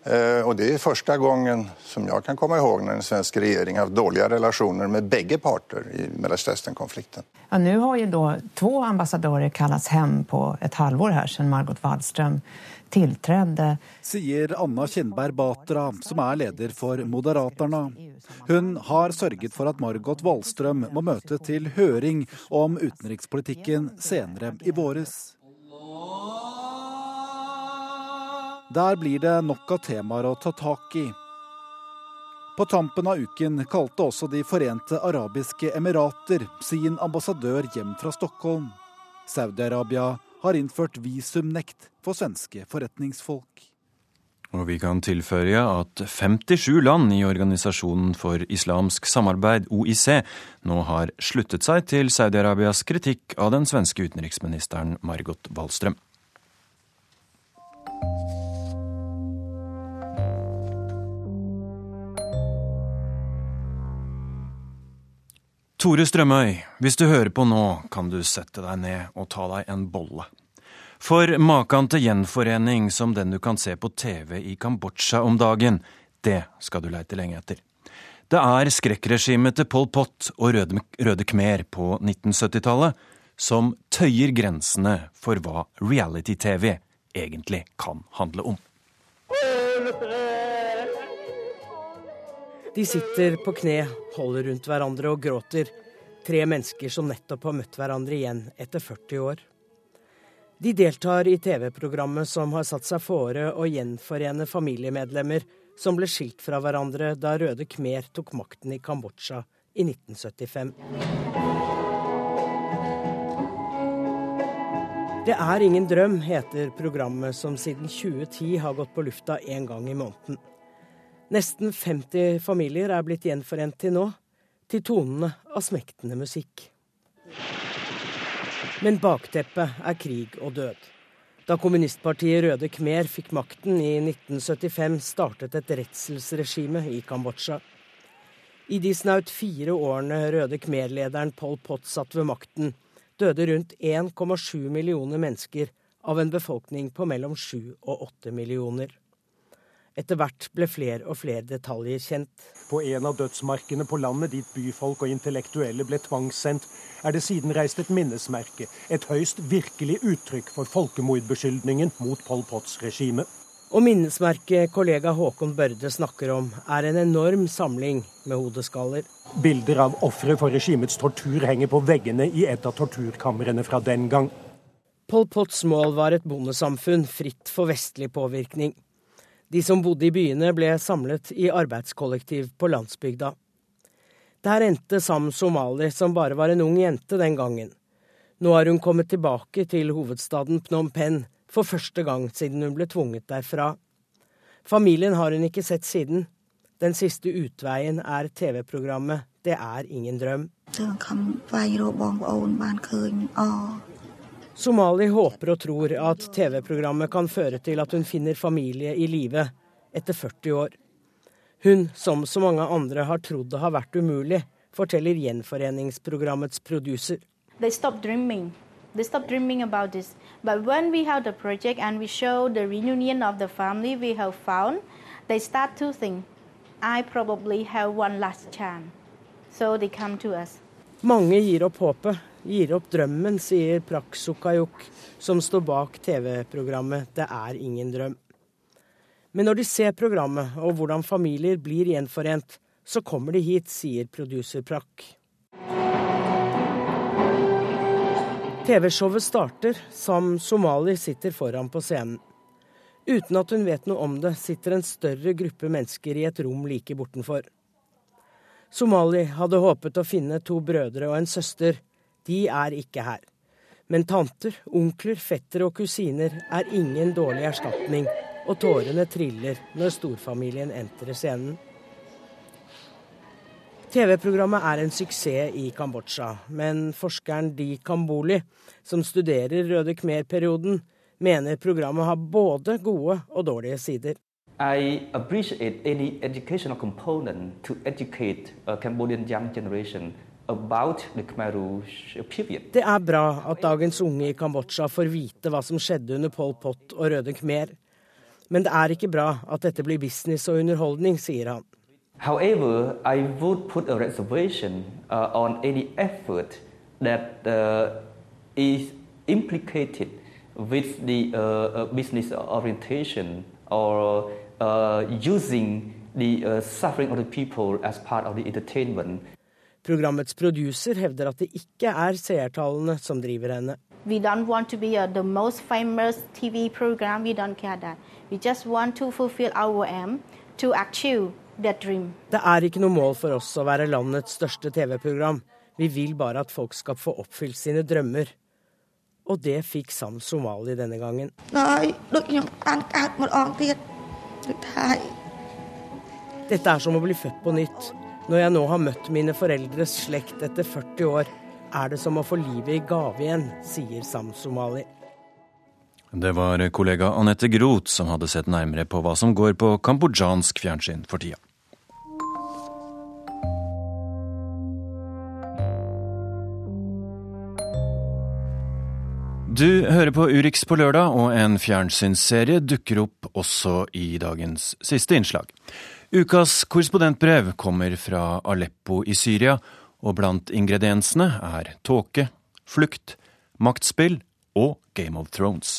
Eh, og det er første gangen som jeg kan komme ihåg når den svenske regjeringen har hatt dårlige relasjoner med begge parter i Mellomøsten-konflikten. Ja, Nå har jo da to ambassadører kalles hjem på et halvår her siden Margot Wallström tiltredde. Sier Anna Kjennberg Batra, som er leder for Moderaterna. Hun har sørget for at Margot Wallstrøm må møte til høring om utenrikspolitikken senere i våres. Der blir det nok av temaer å ta tak i. På tampen av uken kalte også De forente arabiske emirater sin ambassadør hjem fra Stockholm. Saudi-Arabia har innført visumnekt for svenske forretningsfolk. Og vi kan tilføye at 57 land i Organisasjonen for islamsk samarbeid, OIC, nå har sluttet seg til Saudi-Arabias kritikk av den svenske utenriksministeren Margot Wallstrøm. Tore Strømøy, hvis du hører på nå, kan du sette deg ned og ta deg en bolle. For maken til gjenforening som den du kan se på TV i Kambodsja om dagen, det skal du leite lenge etter. Det er skrekkregimet til Pol Pot og Røde, Røde Khmer på 1970-tallet som tøyer grensene for hva reality-TV egentlig kan handle om. De sitter på kne, holder rundt hverandre og gråter. Tre mennesker som nettopp har møtt hverandre igjen etter 40 år. De deltar i TV-programmet som har satt seg fore å gjenforene familiemedlemmer som ble skilt fra hverandre da Røde Khmer tok makten i Kambodsja i 1975. Det er ingen drøm, heter programmet som siden 2010 har gått på lufta én gang i måneden. Nesten 50 familier er blitt gjenforent til nå, til tonene av smektende musikk. Men bakteppet er krig og død. Da kommunistpartiet Røde Khmer fikk makten i 1975, startet et redselsregime i Kambodsja. I de snaut fire årene Røde Khmer-lederen Pol Pot satt ved makten, døde rundt 1,7 millioner mennesker av en befolkning på mellom 7 og 8 millioner. Etter hvert ble flere og flere detaljer kjent. På en av dødsmarkene på landet dit byfolk og intellektuelle ble tvangssendt, er det siden reist et minnesmerke, et høyst virkelig uttrykk for folkemordbeskyldningen mot Pol Pots regime. Og minnesmerket kollega Håkon Børde snakker om, er en enorm samling med hodeskaller. Bilder av ofre for regimets tortur henger på veggene i et av torturkamrene fra den gang. Pol Pots mål var et bondesamfunn fritt for vestlig påvirkning. De som bodde i byene, ble samlet i arbeidskollektiv på landsbygda. Der endte Sam Somali, som bare var en ung jente den gangen. Nå har hun kommet tilbake til hovedstaden Phnom Penh for første gang siden hun ble tvunget derfra. Familien har hun ikke sett siden. Den siste utveien er TV-programmet Det er ingen drøm. Somali håper og tror at TV-programmet kan føre til at hun finner familie i live etter 40 år. Hun, som så mange andre, har trodd det har vært umulig, forteller gjenforeningsprogrammets producer. They stopped dreaming. They stopped dreaming about this. But when we have the project and we show the reunion of the family we have found, they start to think, I probably have one last chance. So they come to us. Mange gir opp håpet, gir opp drømmen, sier Prak Sukayuk, som står bak TV-programmet Det er ingen drøm. Men når de ser programmet og hvordan familier blir gjenforent, så kommer de hit, sier producer Prak. TV-showet starter. Sam Somali sitter foran på scenen. Uten at hun vet noe om det, sitter en større gruppe mennesker i et rom like bortenfor. Somali hadde håpet å finne to brødre og en søster. De er ikke her. Men tanter, onkler, fettere og kusiner er ingen dårlig erstatning, og tårene triller når storfamilien entrer scenen. TV-programmet er en suksess i Kambodsja, men forskeren Di Kamboli, som studerer Røde Khmer-perioden, mener programmet har både gode og dårlige sider. I appreciate any educational component to educate a Cambodian young Det er bra at dagens unge i Kambodsja får vite hva som skjedde under Pol Pot og Røde Khmer. Men det er ikke bra at dette blir business og underholdning, sier han. However, I would put a reservation uh, on any effort that uh, is implicated with the uh, uh business orientation or uh, using the uh, suffering of the people as part of the entertainment. Programmets producer hevder at det ikke er seertallene som driver henne. We don't want to be uh, the most famous TV program. We don't care that. We just want to fulfill our aim to achieve that dream. Det er ikke noe mål for oss å være landets største TV-program. Vi vil bare at folk skal få oppfylt sine drømmer. Og det fikk Sam Somali denne gangen. Dette er som å bli født på nytt. Når jeg nå har møtt mine foreldres slekt etter 40 år, er det som å få livet i gave igjen, sier Sam Somali. Det var kollega Anette Groth som hadde sett nærmere på hva som går på kambodsjansk fjernsyn for tida. Du hører på Urix på lørdag, og en fjernsynsserie dukker opp også i dagens siste innslag. Ukas korrespondentbrev kommer fra Aleppo i Syria, og blant ingrediensene er tåke, flukt, maktspill og Game of Thrones.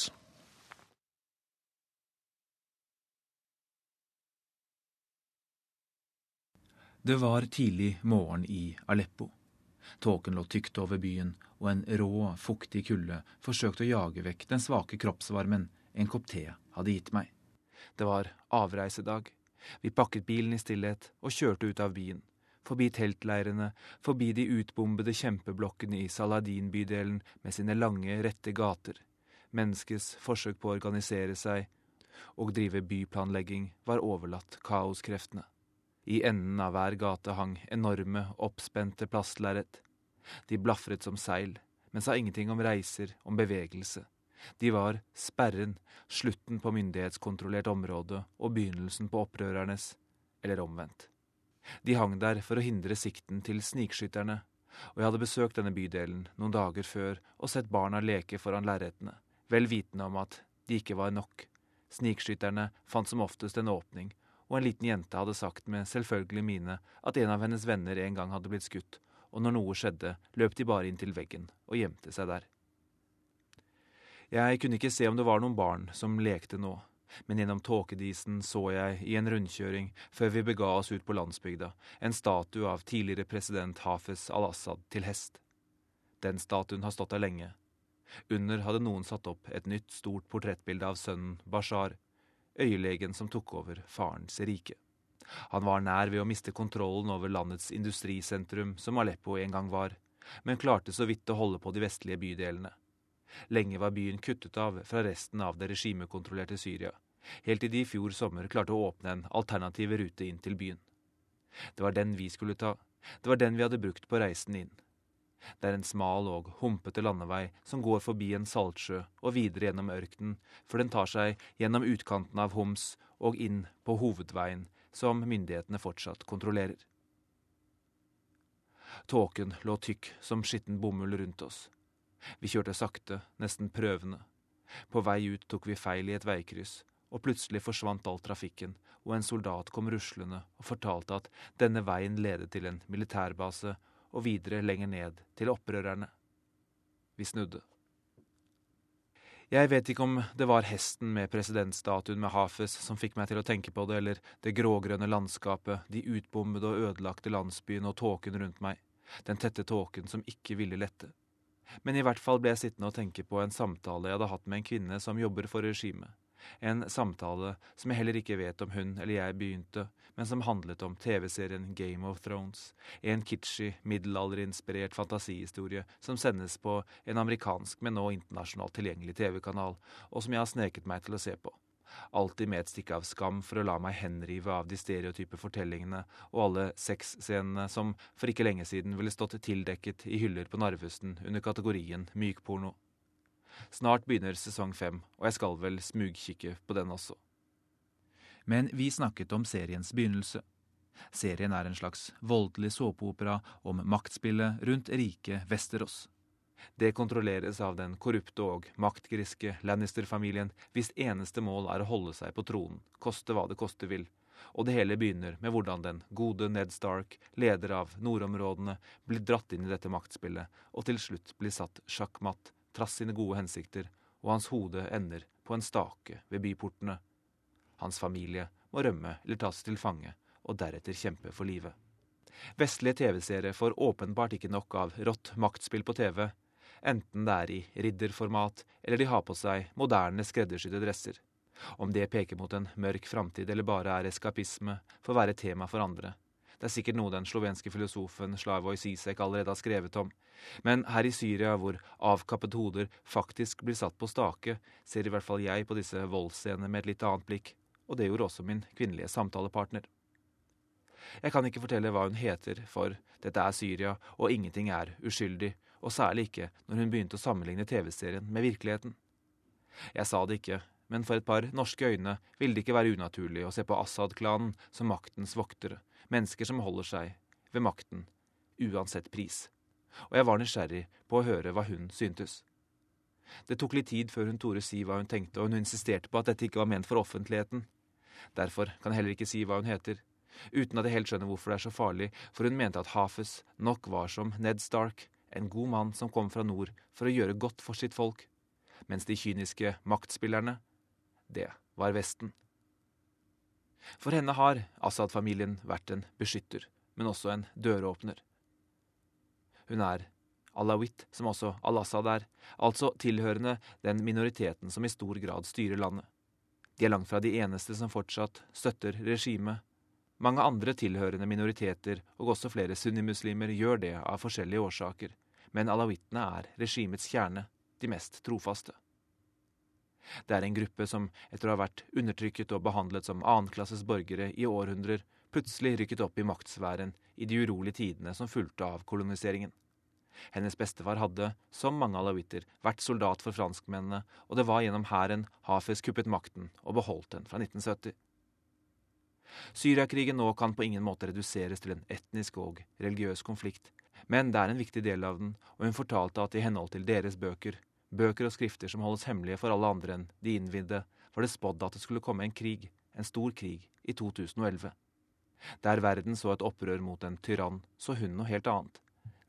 Det var tidlig morgen i Aleppo. Tåken lå tykt over byen, og en rå, fuktig kulde forsøkte å jage vekk den svake kroppsvarmen en kopp te hadde gitt meg. Det var avreisedag. Vi pakket bilen i stillhet og kjørte ut av byen. Forbi teltleirene, forbi de utbombede kjempeblokkene i Saladin-bydelen med sine lange, rette gater. Menneskets forsøk på å organisere seg og drive byplanlegging var overlatt kaoskreftene. I enden av hver gate hang enorme, oppspente plastlerret. De blafret som seil, men sa ingenting om reiser, om bevegelse. De var sperren, slutten på myndighetskontrollert område og begynnelsen på opprørernes, eller omvendt. De hang der for å hindre sikten til snikskytterne, og jeg hadde besøkt denne bydelen noen dager før og sett barna leke foran lerretene, vel vitende om at de ikke var nok. Snikskytterne fant som oftest en åpning og en liten jente hadde sagt med selvfølgelig mine at en av hennes venner en gang hadde blitt skutt, og når noe skjedde, løp de bare inn til veggen og gjemte seg der. Jeg kunne ikke se om det var noen barn som lekte nå, men gjennom tåkedisen så jeg i en rundkjøring før vi bega oss ut på landsbygda, en statue av tidligere president Hafez al-Assad til hest. Den statuen har stått der lenge. Under hadde noen satt opp et nytt, stort portrettbilde av sønnen Bashar, øyelegen som tok over farens rike. Han var nær ved å miste kontrollen over landets industrisentrum, som Aleppo en gang var, men klarte så vidt å holde på de vestlige bydelene. Lenge var byen kuttet av fra resten av det regimekontrollerte Syria, helt til de i fjor sommer klarte å åpne en alternativ rute inn til byen. Det var den vi skulle ta, det var den vi hadde brukt på reisen inn. Det er en smal og humpete landevei som går forbi en saltsjø og videre gjennom ørkenen, før den tar seg gjennom utkanten av Homs og inn på hovedveien, som myndighetene fortsatt kontrollerer. Tåken lå tykk som skitten bomull rundt oss. Vi kjørte sakte, nesten prøvende. På vei ut tok vi feil i et veikryss, og plutselig forsvant all trafikken, og en soldat kom ruslende og fortalte at denne veien ledet til en militærbase og videre lenger ned til opprørerne. Vi snudde. Jeg vet ikke om det var hesten med presidentstatuen med Hafez som fikk meg til å tenke på det, eller det grågrønne landskapet, de utbommede og ødelagte landsbyene og tåken rundt meg, den tette tåken som ikke ville lette. Men i hvert fall ble jeg sittende og tenke på en samtale jeg hadde hatt med en kvinne som jobber for regimet. En samtale som jeg heller ikke vet om hun eller jeg begynte, men som handlet om TV-serien Game of Thrones. En kitschy, middelalderinspirert fantasihistorie som sendes på en amerikansk, men nå internasjonalt tilgjengelig TV-kanal, og som jeg har sneket meg til å se på. Alltid med et stykke av skam for å la meg henrive av de stereotype fortellingene og alle sexscenene som for ikke lenge siden ville stått tildekket i hyller på Narvesen under kategorien mykporno. Snart begynner sesong fem, og jeg skal vel smugkikke på den også. Men vi snakket om seriens begynnelse. Serien er en slags voldelig såpeopera om maktspillet rundt rike Vesterås. Det kontrolleres av den korrupte og maktgriske Lannister-familien, hvis eneste mål er å holde seg på tronen, koste hva det koste vil. Og det hele begynner med hvordan den gode Ned Stark, leder av nordområdene, blir dratt inn i dette maktspillet, og til slutt blir satt sjakkmatt trass sine gode hensikter, og hans hode ender på en stake ved byportene. Hans familie må rømme eller tas til fange, og deretter kjempe for livet. Vestlige TV-seere får åpenbart ikke nok av rått maktspill på TV, enten det er i ridderformat eller de har på seg moderne skreddersydde dresser. Om det peker mot en mørk framtid eller bare er eskapisme, får være tema for andre. Det er sikkert noe den slovenske filosofen Slavoj Zizek allerede har skrevet om. Men her i Syria, hvor avkappede hoder faktisk blir satt på stake, ser i hvert fall jeg på disse voldsscenene med et litt annet blikk, og det gjorde også min kvinnelige samtalepartner. Jeg kan ikke fortelle hva hun heter, for dette er Syria, og ingenting er uskyldig, og særlig ikke når hun begynte å sammenligne TV-serien med virkeligheten. Jeg sa det ikke, men for et par norske øyne ville det ikke være unaturlig å se på Assad-klanen som maktens voktere, mennesker som holder seg ved makten, uansett pris. Og jeg var nysgjerrig på å høre hva hun syntes. Det tok litt tid før hun torde si hva hun tenkte, og hun insisterte på at dette ikke var ment for offentligheten. Derfor kan jeg heller ikke si hva hun heter, uten at jeg helt skjønner hvorfor det er så farlig, for hun mente at Hafez nok var som Ned Stark, en god mann som kom fra nord for å gjøre godt for sitt folk, mens de kyniske maktspillerne, det var Vesten. For henne har Assad-familien vært en beskytter, men også en døråpner. Hun er alawit, som også al-Assad er, altså tilhørende den minoriteten som i stor grad styrer landet. De er langt fra de eneste som fortsatt støtter regimet. Mange andre tilhørende minoriteter, og også flere sunnimuslimer, gjør det av forskjellige årsaker, men alawittene er regimets kjerne, de mest trofaste. Det er en gruppe som etter å ha vært undertrykket og behandlet som annenklasses borgere i århundrer, plutselig rykket opp i maktsfæren i de urolige tidene som fulgte av koloniseringen. Hennes bestefar hadde, som mange alawitter, vært soldat for franskmennene, og det var gjennom hæren Hafez kuppet makten og beholdt den fra 1970. Syriakrigen nå kan på ingen måte reduseres til en etnisk og religiøs konflikt, men det er en viktig del av den, og hun fortalte at i henhold til deres bøker, bøker og skrifter som holdes hemmelige for alle andre enn de innvidde, var det spådd at det skulle komme en krig, en stor krig, i 2011. Der verden så et opprør mot en tyrann, så hun noe helt annet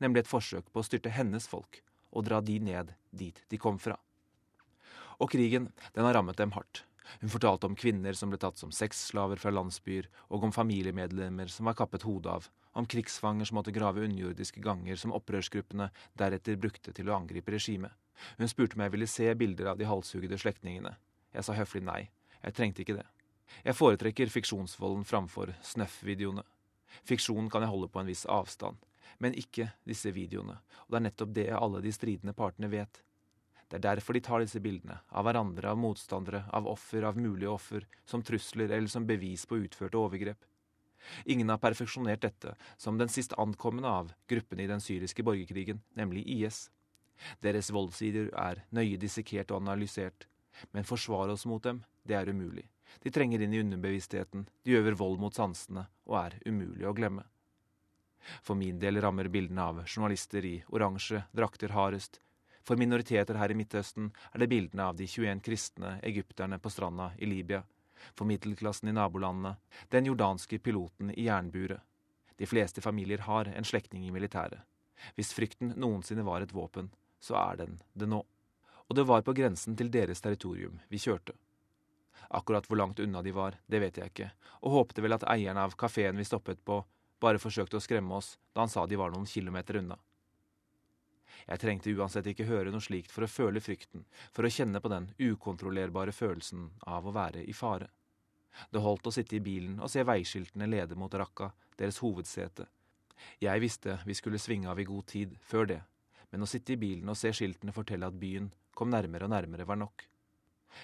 nemlig et forsøk på å styrte hennes folk og dra de ned dit de kom fra. Og krigen, den har rammet dem hardt. Hun fortalte om kvinner som ble tatt som sexslaver fra landsbyer, og om familiemedlemmer som var kappet hodet av, om krigsfanger som måtte grave underjordiske ganger som opprørsgruppene deretter brukte til å angripe regimet. Hun spurte om jeg ville se bilder av de halshuggede slektningene. Jeg sa høflig nei, jeg trengte ikke det. Jeg foretrekker fiksjonsvolden framfor snøff-videoene. Fiksjon kan jeg holde på en viss avstand, men ikke disse videoene. Og det er nettopp det alle de stridende partene vet. Det er derfor de tar disse bildene, av hverandre, av motstandere, av offer, av mulige offer, som trusler eller som bevis på utførte overgrep. Ingen har perfeksjonert dette, som den sist ankomne av gruppene i den syriske borgerkrigen, nemlig IS. Deres voldssider er nøye dissekert og analysert, men forsvare oss mot dem, det er umulig. De trenger inn i underbevisstheten, de øver vold mot sansene og er umulig å glemme. For min del rammer bildene av journalister i oransje drakter hardest. For minoriteter her i Midtøsten er det bildene av de 21 kristne egypterne på stranda i Libya. For middelklassen i nabolandene den jordanske piloten i jernburet. De fleste familier har en slektning i militæret. Hvis frykten noensinne var et våpen, så er den det nå. Og det var på grensen til deres territorium vi kjørte. Akkurat hvor langt unna de var, det vet jeg ikke, og håpte vel at eieren av kafeen vi stoppet på, bare forsøkte å skremme oss da han sa de var noen kilometer unna. Jeg trengte uansett ikke høre noe slikt for å føle frykten, for å kjenne på den ukontrollerbare følelsen av å være i fare. Det holdt å sitte i bilen og se veiskiltene lede mot Raqqa, deres hovedsete. Jeg visste vi skulle svinge av i god tid før det, men å sitte i bilen og se skiltene fortelle at byen kom nærmere og nærmere, var nok.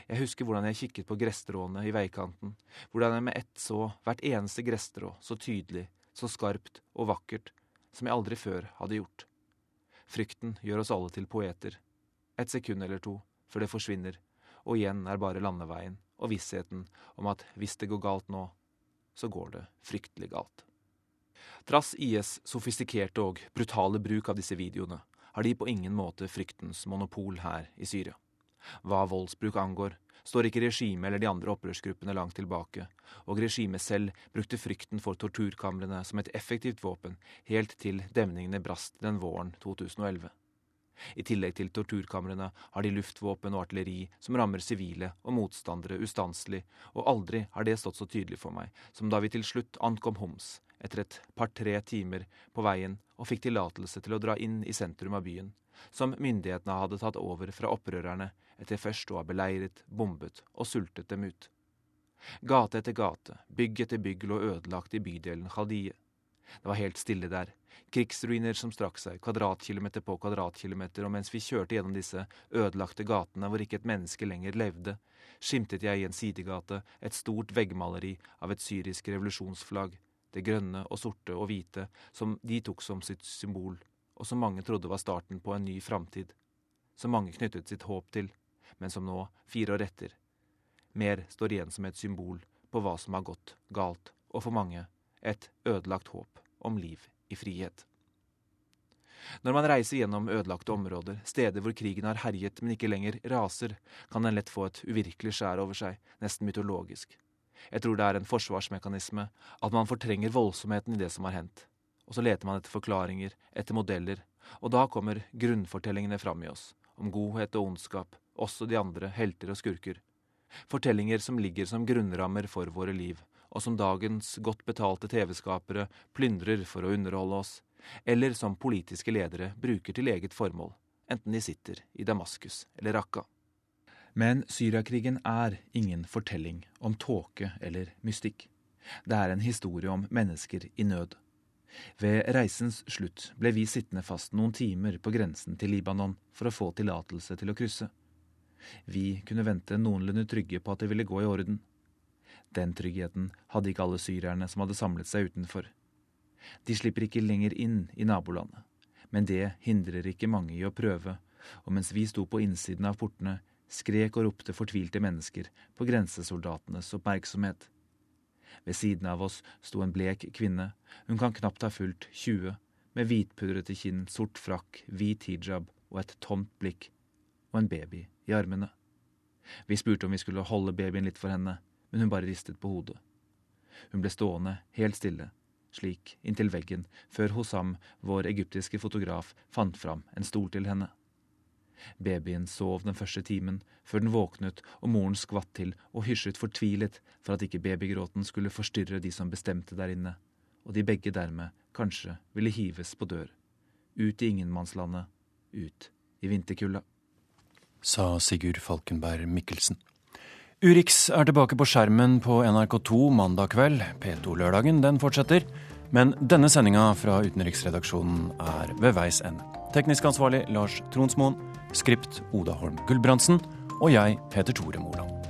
Jeg husker hvordan jeg kikket på gresstråene i veikanten, hvordan jeg med ett så hvert eneste gresstrå så tydelig så skarpt og vakkert som jeg aldri før hadde gjort. Frykten gjør oss alle til poeter. Et sekund eller to før det forsvinner, og igjen er bare landeveien og vissheten om at hvis det går galt nå, så går det fryktelig galt. Trass IS' sofistikerte og brutale bruk av disse videoene, har de på ingen måte fryktens monopol her i Syria. Hva voldsbruk angår, står ikke regimet eller de andre opprørsgruppene langt tilbake, og regimet selv brukte frykten for torturkamrene som et effektivt våpen helt til demningene brast den våren 2011. I tillegg til torturkamrene har de luftvåpen og artilleri som rammer sivile og motstandere ustanselig, og aldri har det stått så tydelig for meg som da vi til slutt ankom Homs etter et par-tre timer på veien og fikk tillatelse til å dra inn i sentrum av byen, som myndighetene hadde tatt over fra opprørerne etter først å ha beleiret, bombet og sultet dem ut. Gate etter gate, bygg etter bygg lå ødelagt i bydelen Khaldie. Det var helt stille der, krigsruiner som strakk seg kvadratkilometer på kvadratkilometer, og mens vi kjørte gjennom disse ødelagte gatene hvor ikke et menneske lenger levde, skimtet jeg i en sidegate et stort veggmaleri av et syrisk revolusjonsflagg, det grønne og sorte og hvite, som de tok som sitt symbol og som mange trodde var starten på en ny framtid, som mange knyttet sitt håp til, men som nå, fire år etter, mer står igjen som et symbol på hva som har gått galt, og for mange et ødelagt håp om liv i frihet. Når man reiser gjennom ødelagte områder, steder hvor krigen har herjet, men ikke lenger raser, kan den lett få et uvirkelig skjær over seg, nesten mytologisk. Jeg tror det er en forsvarsmekanisme, at man fortrenger voldsomheten i det som har hendt. Og så leter man etter forklaringer, etter modeller, og da kommer grunnfortellingene fram i oss, om godhet og ondskap, også de andre, helter og skurker. Fortellinger som ligger som grunnrammer for våre liv, og som dagens godt betalte TV-skapere plyndrer for å underholde oss, eller som politiske ledere bruker til eget formål, enten de sitter i Damaskus eller Raqqa. Men Syriakrigen er ingen fortelling om tåke eller mystikk. Det er en historie om mennesker i nød. Ved reisens slutt ble vi sittende fast noen timer på grensen til Libanon for å få tillatelse til å krysse. Vi kunne vente noenlunde trygge på at det ville gå i orden. Den tryggheten hadde ikke alle syrerne som hadde samlet seg utenfor. De slipper ikke lenger inn i nabolandet, men det hindrer ikke mange i å prøve, og mens vi sto på innsiden av portene, skrek og ropte fortvilte mennesker på grensesoldatenes oppmerksomhet. Ved siden av oss sto en blek kvinne, hun kan knapt ha fulgt 20, med hvitpudrete kinn, sort frakk, hvit hijab og et tomt blikk, og en baby i armene. Vi spurte om vi skulle holde babyen litt for henne, men hun bare ristet på hodet. Hun ble stående helt stille, slik inntil veggen, før Hosam, vår egyptiske fotograf, fant fram en stol til henne. Babyen sov den første timen, før den våknet og moren skvatt til og hysjet fortvilet for at ikke babygråten skulle forstyrre de som bestemte der inne, og de begge dermed kanskje ville hives på dør. Ut i ingenmannslandet, ut i vinterkulda. Sa Sigurd Falkenberg Mikkelsen. Urix er tilbake på skjermen på NRK2 mandag kveld. P2-lørdagen den fortsetter. Men denne sendinga fra utenriksredaksjonen er ved veis ende. Teknisk ansvarlig Lars Tronsmoen. Skript Oda Holm Gulbrandsen. Og jeg heter Tore Moland.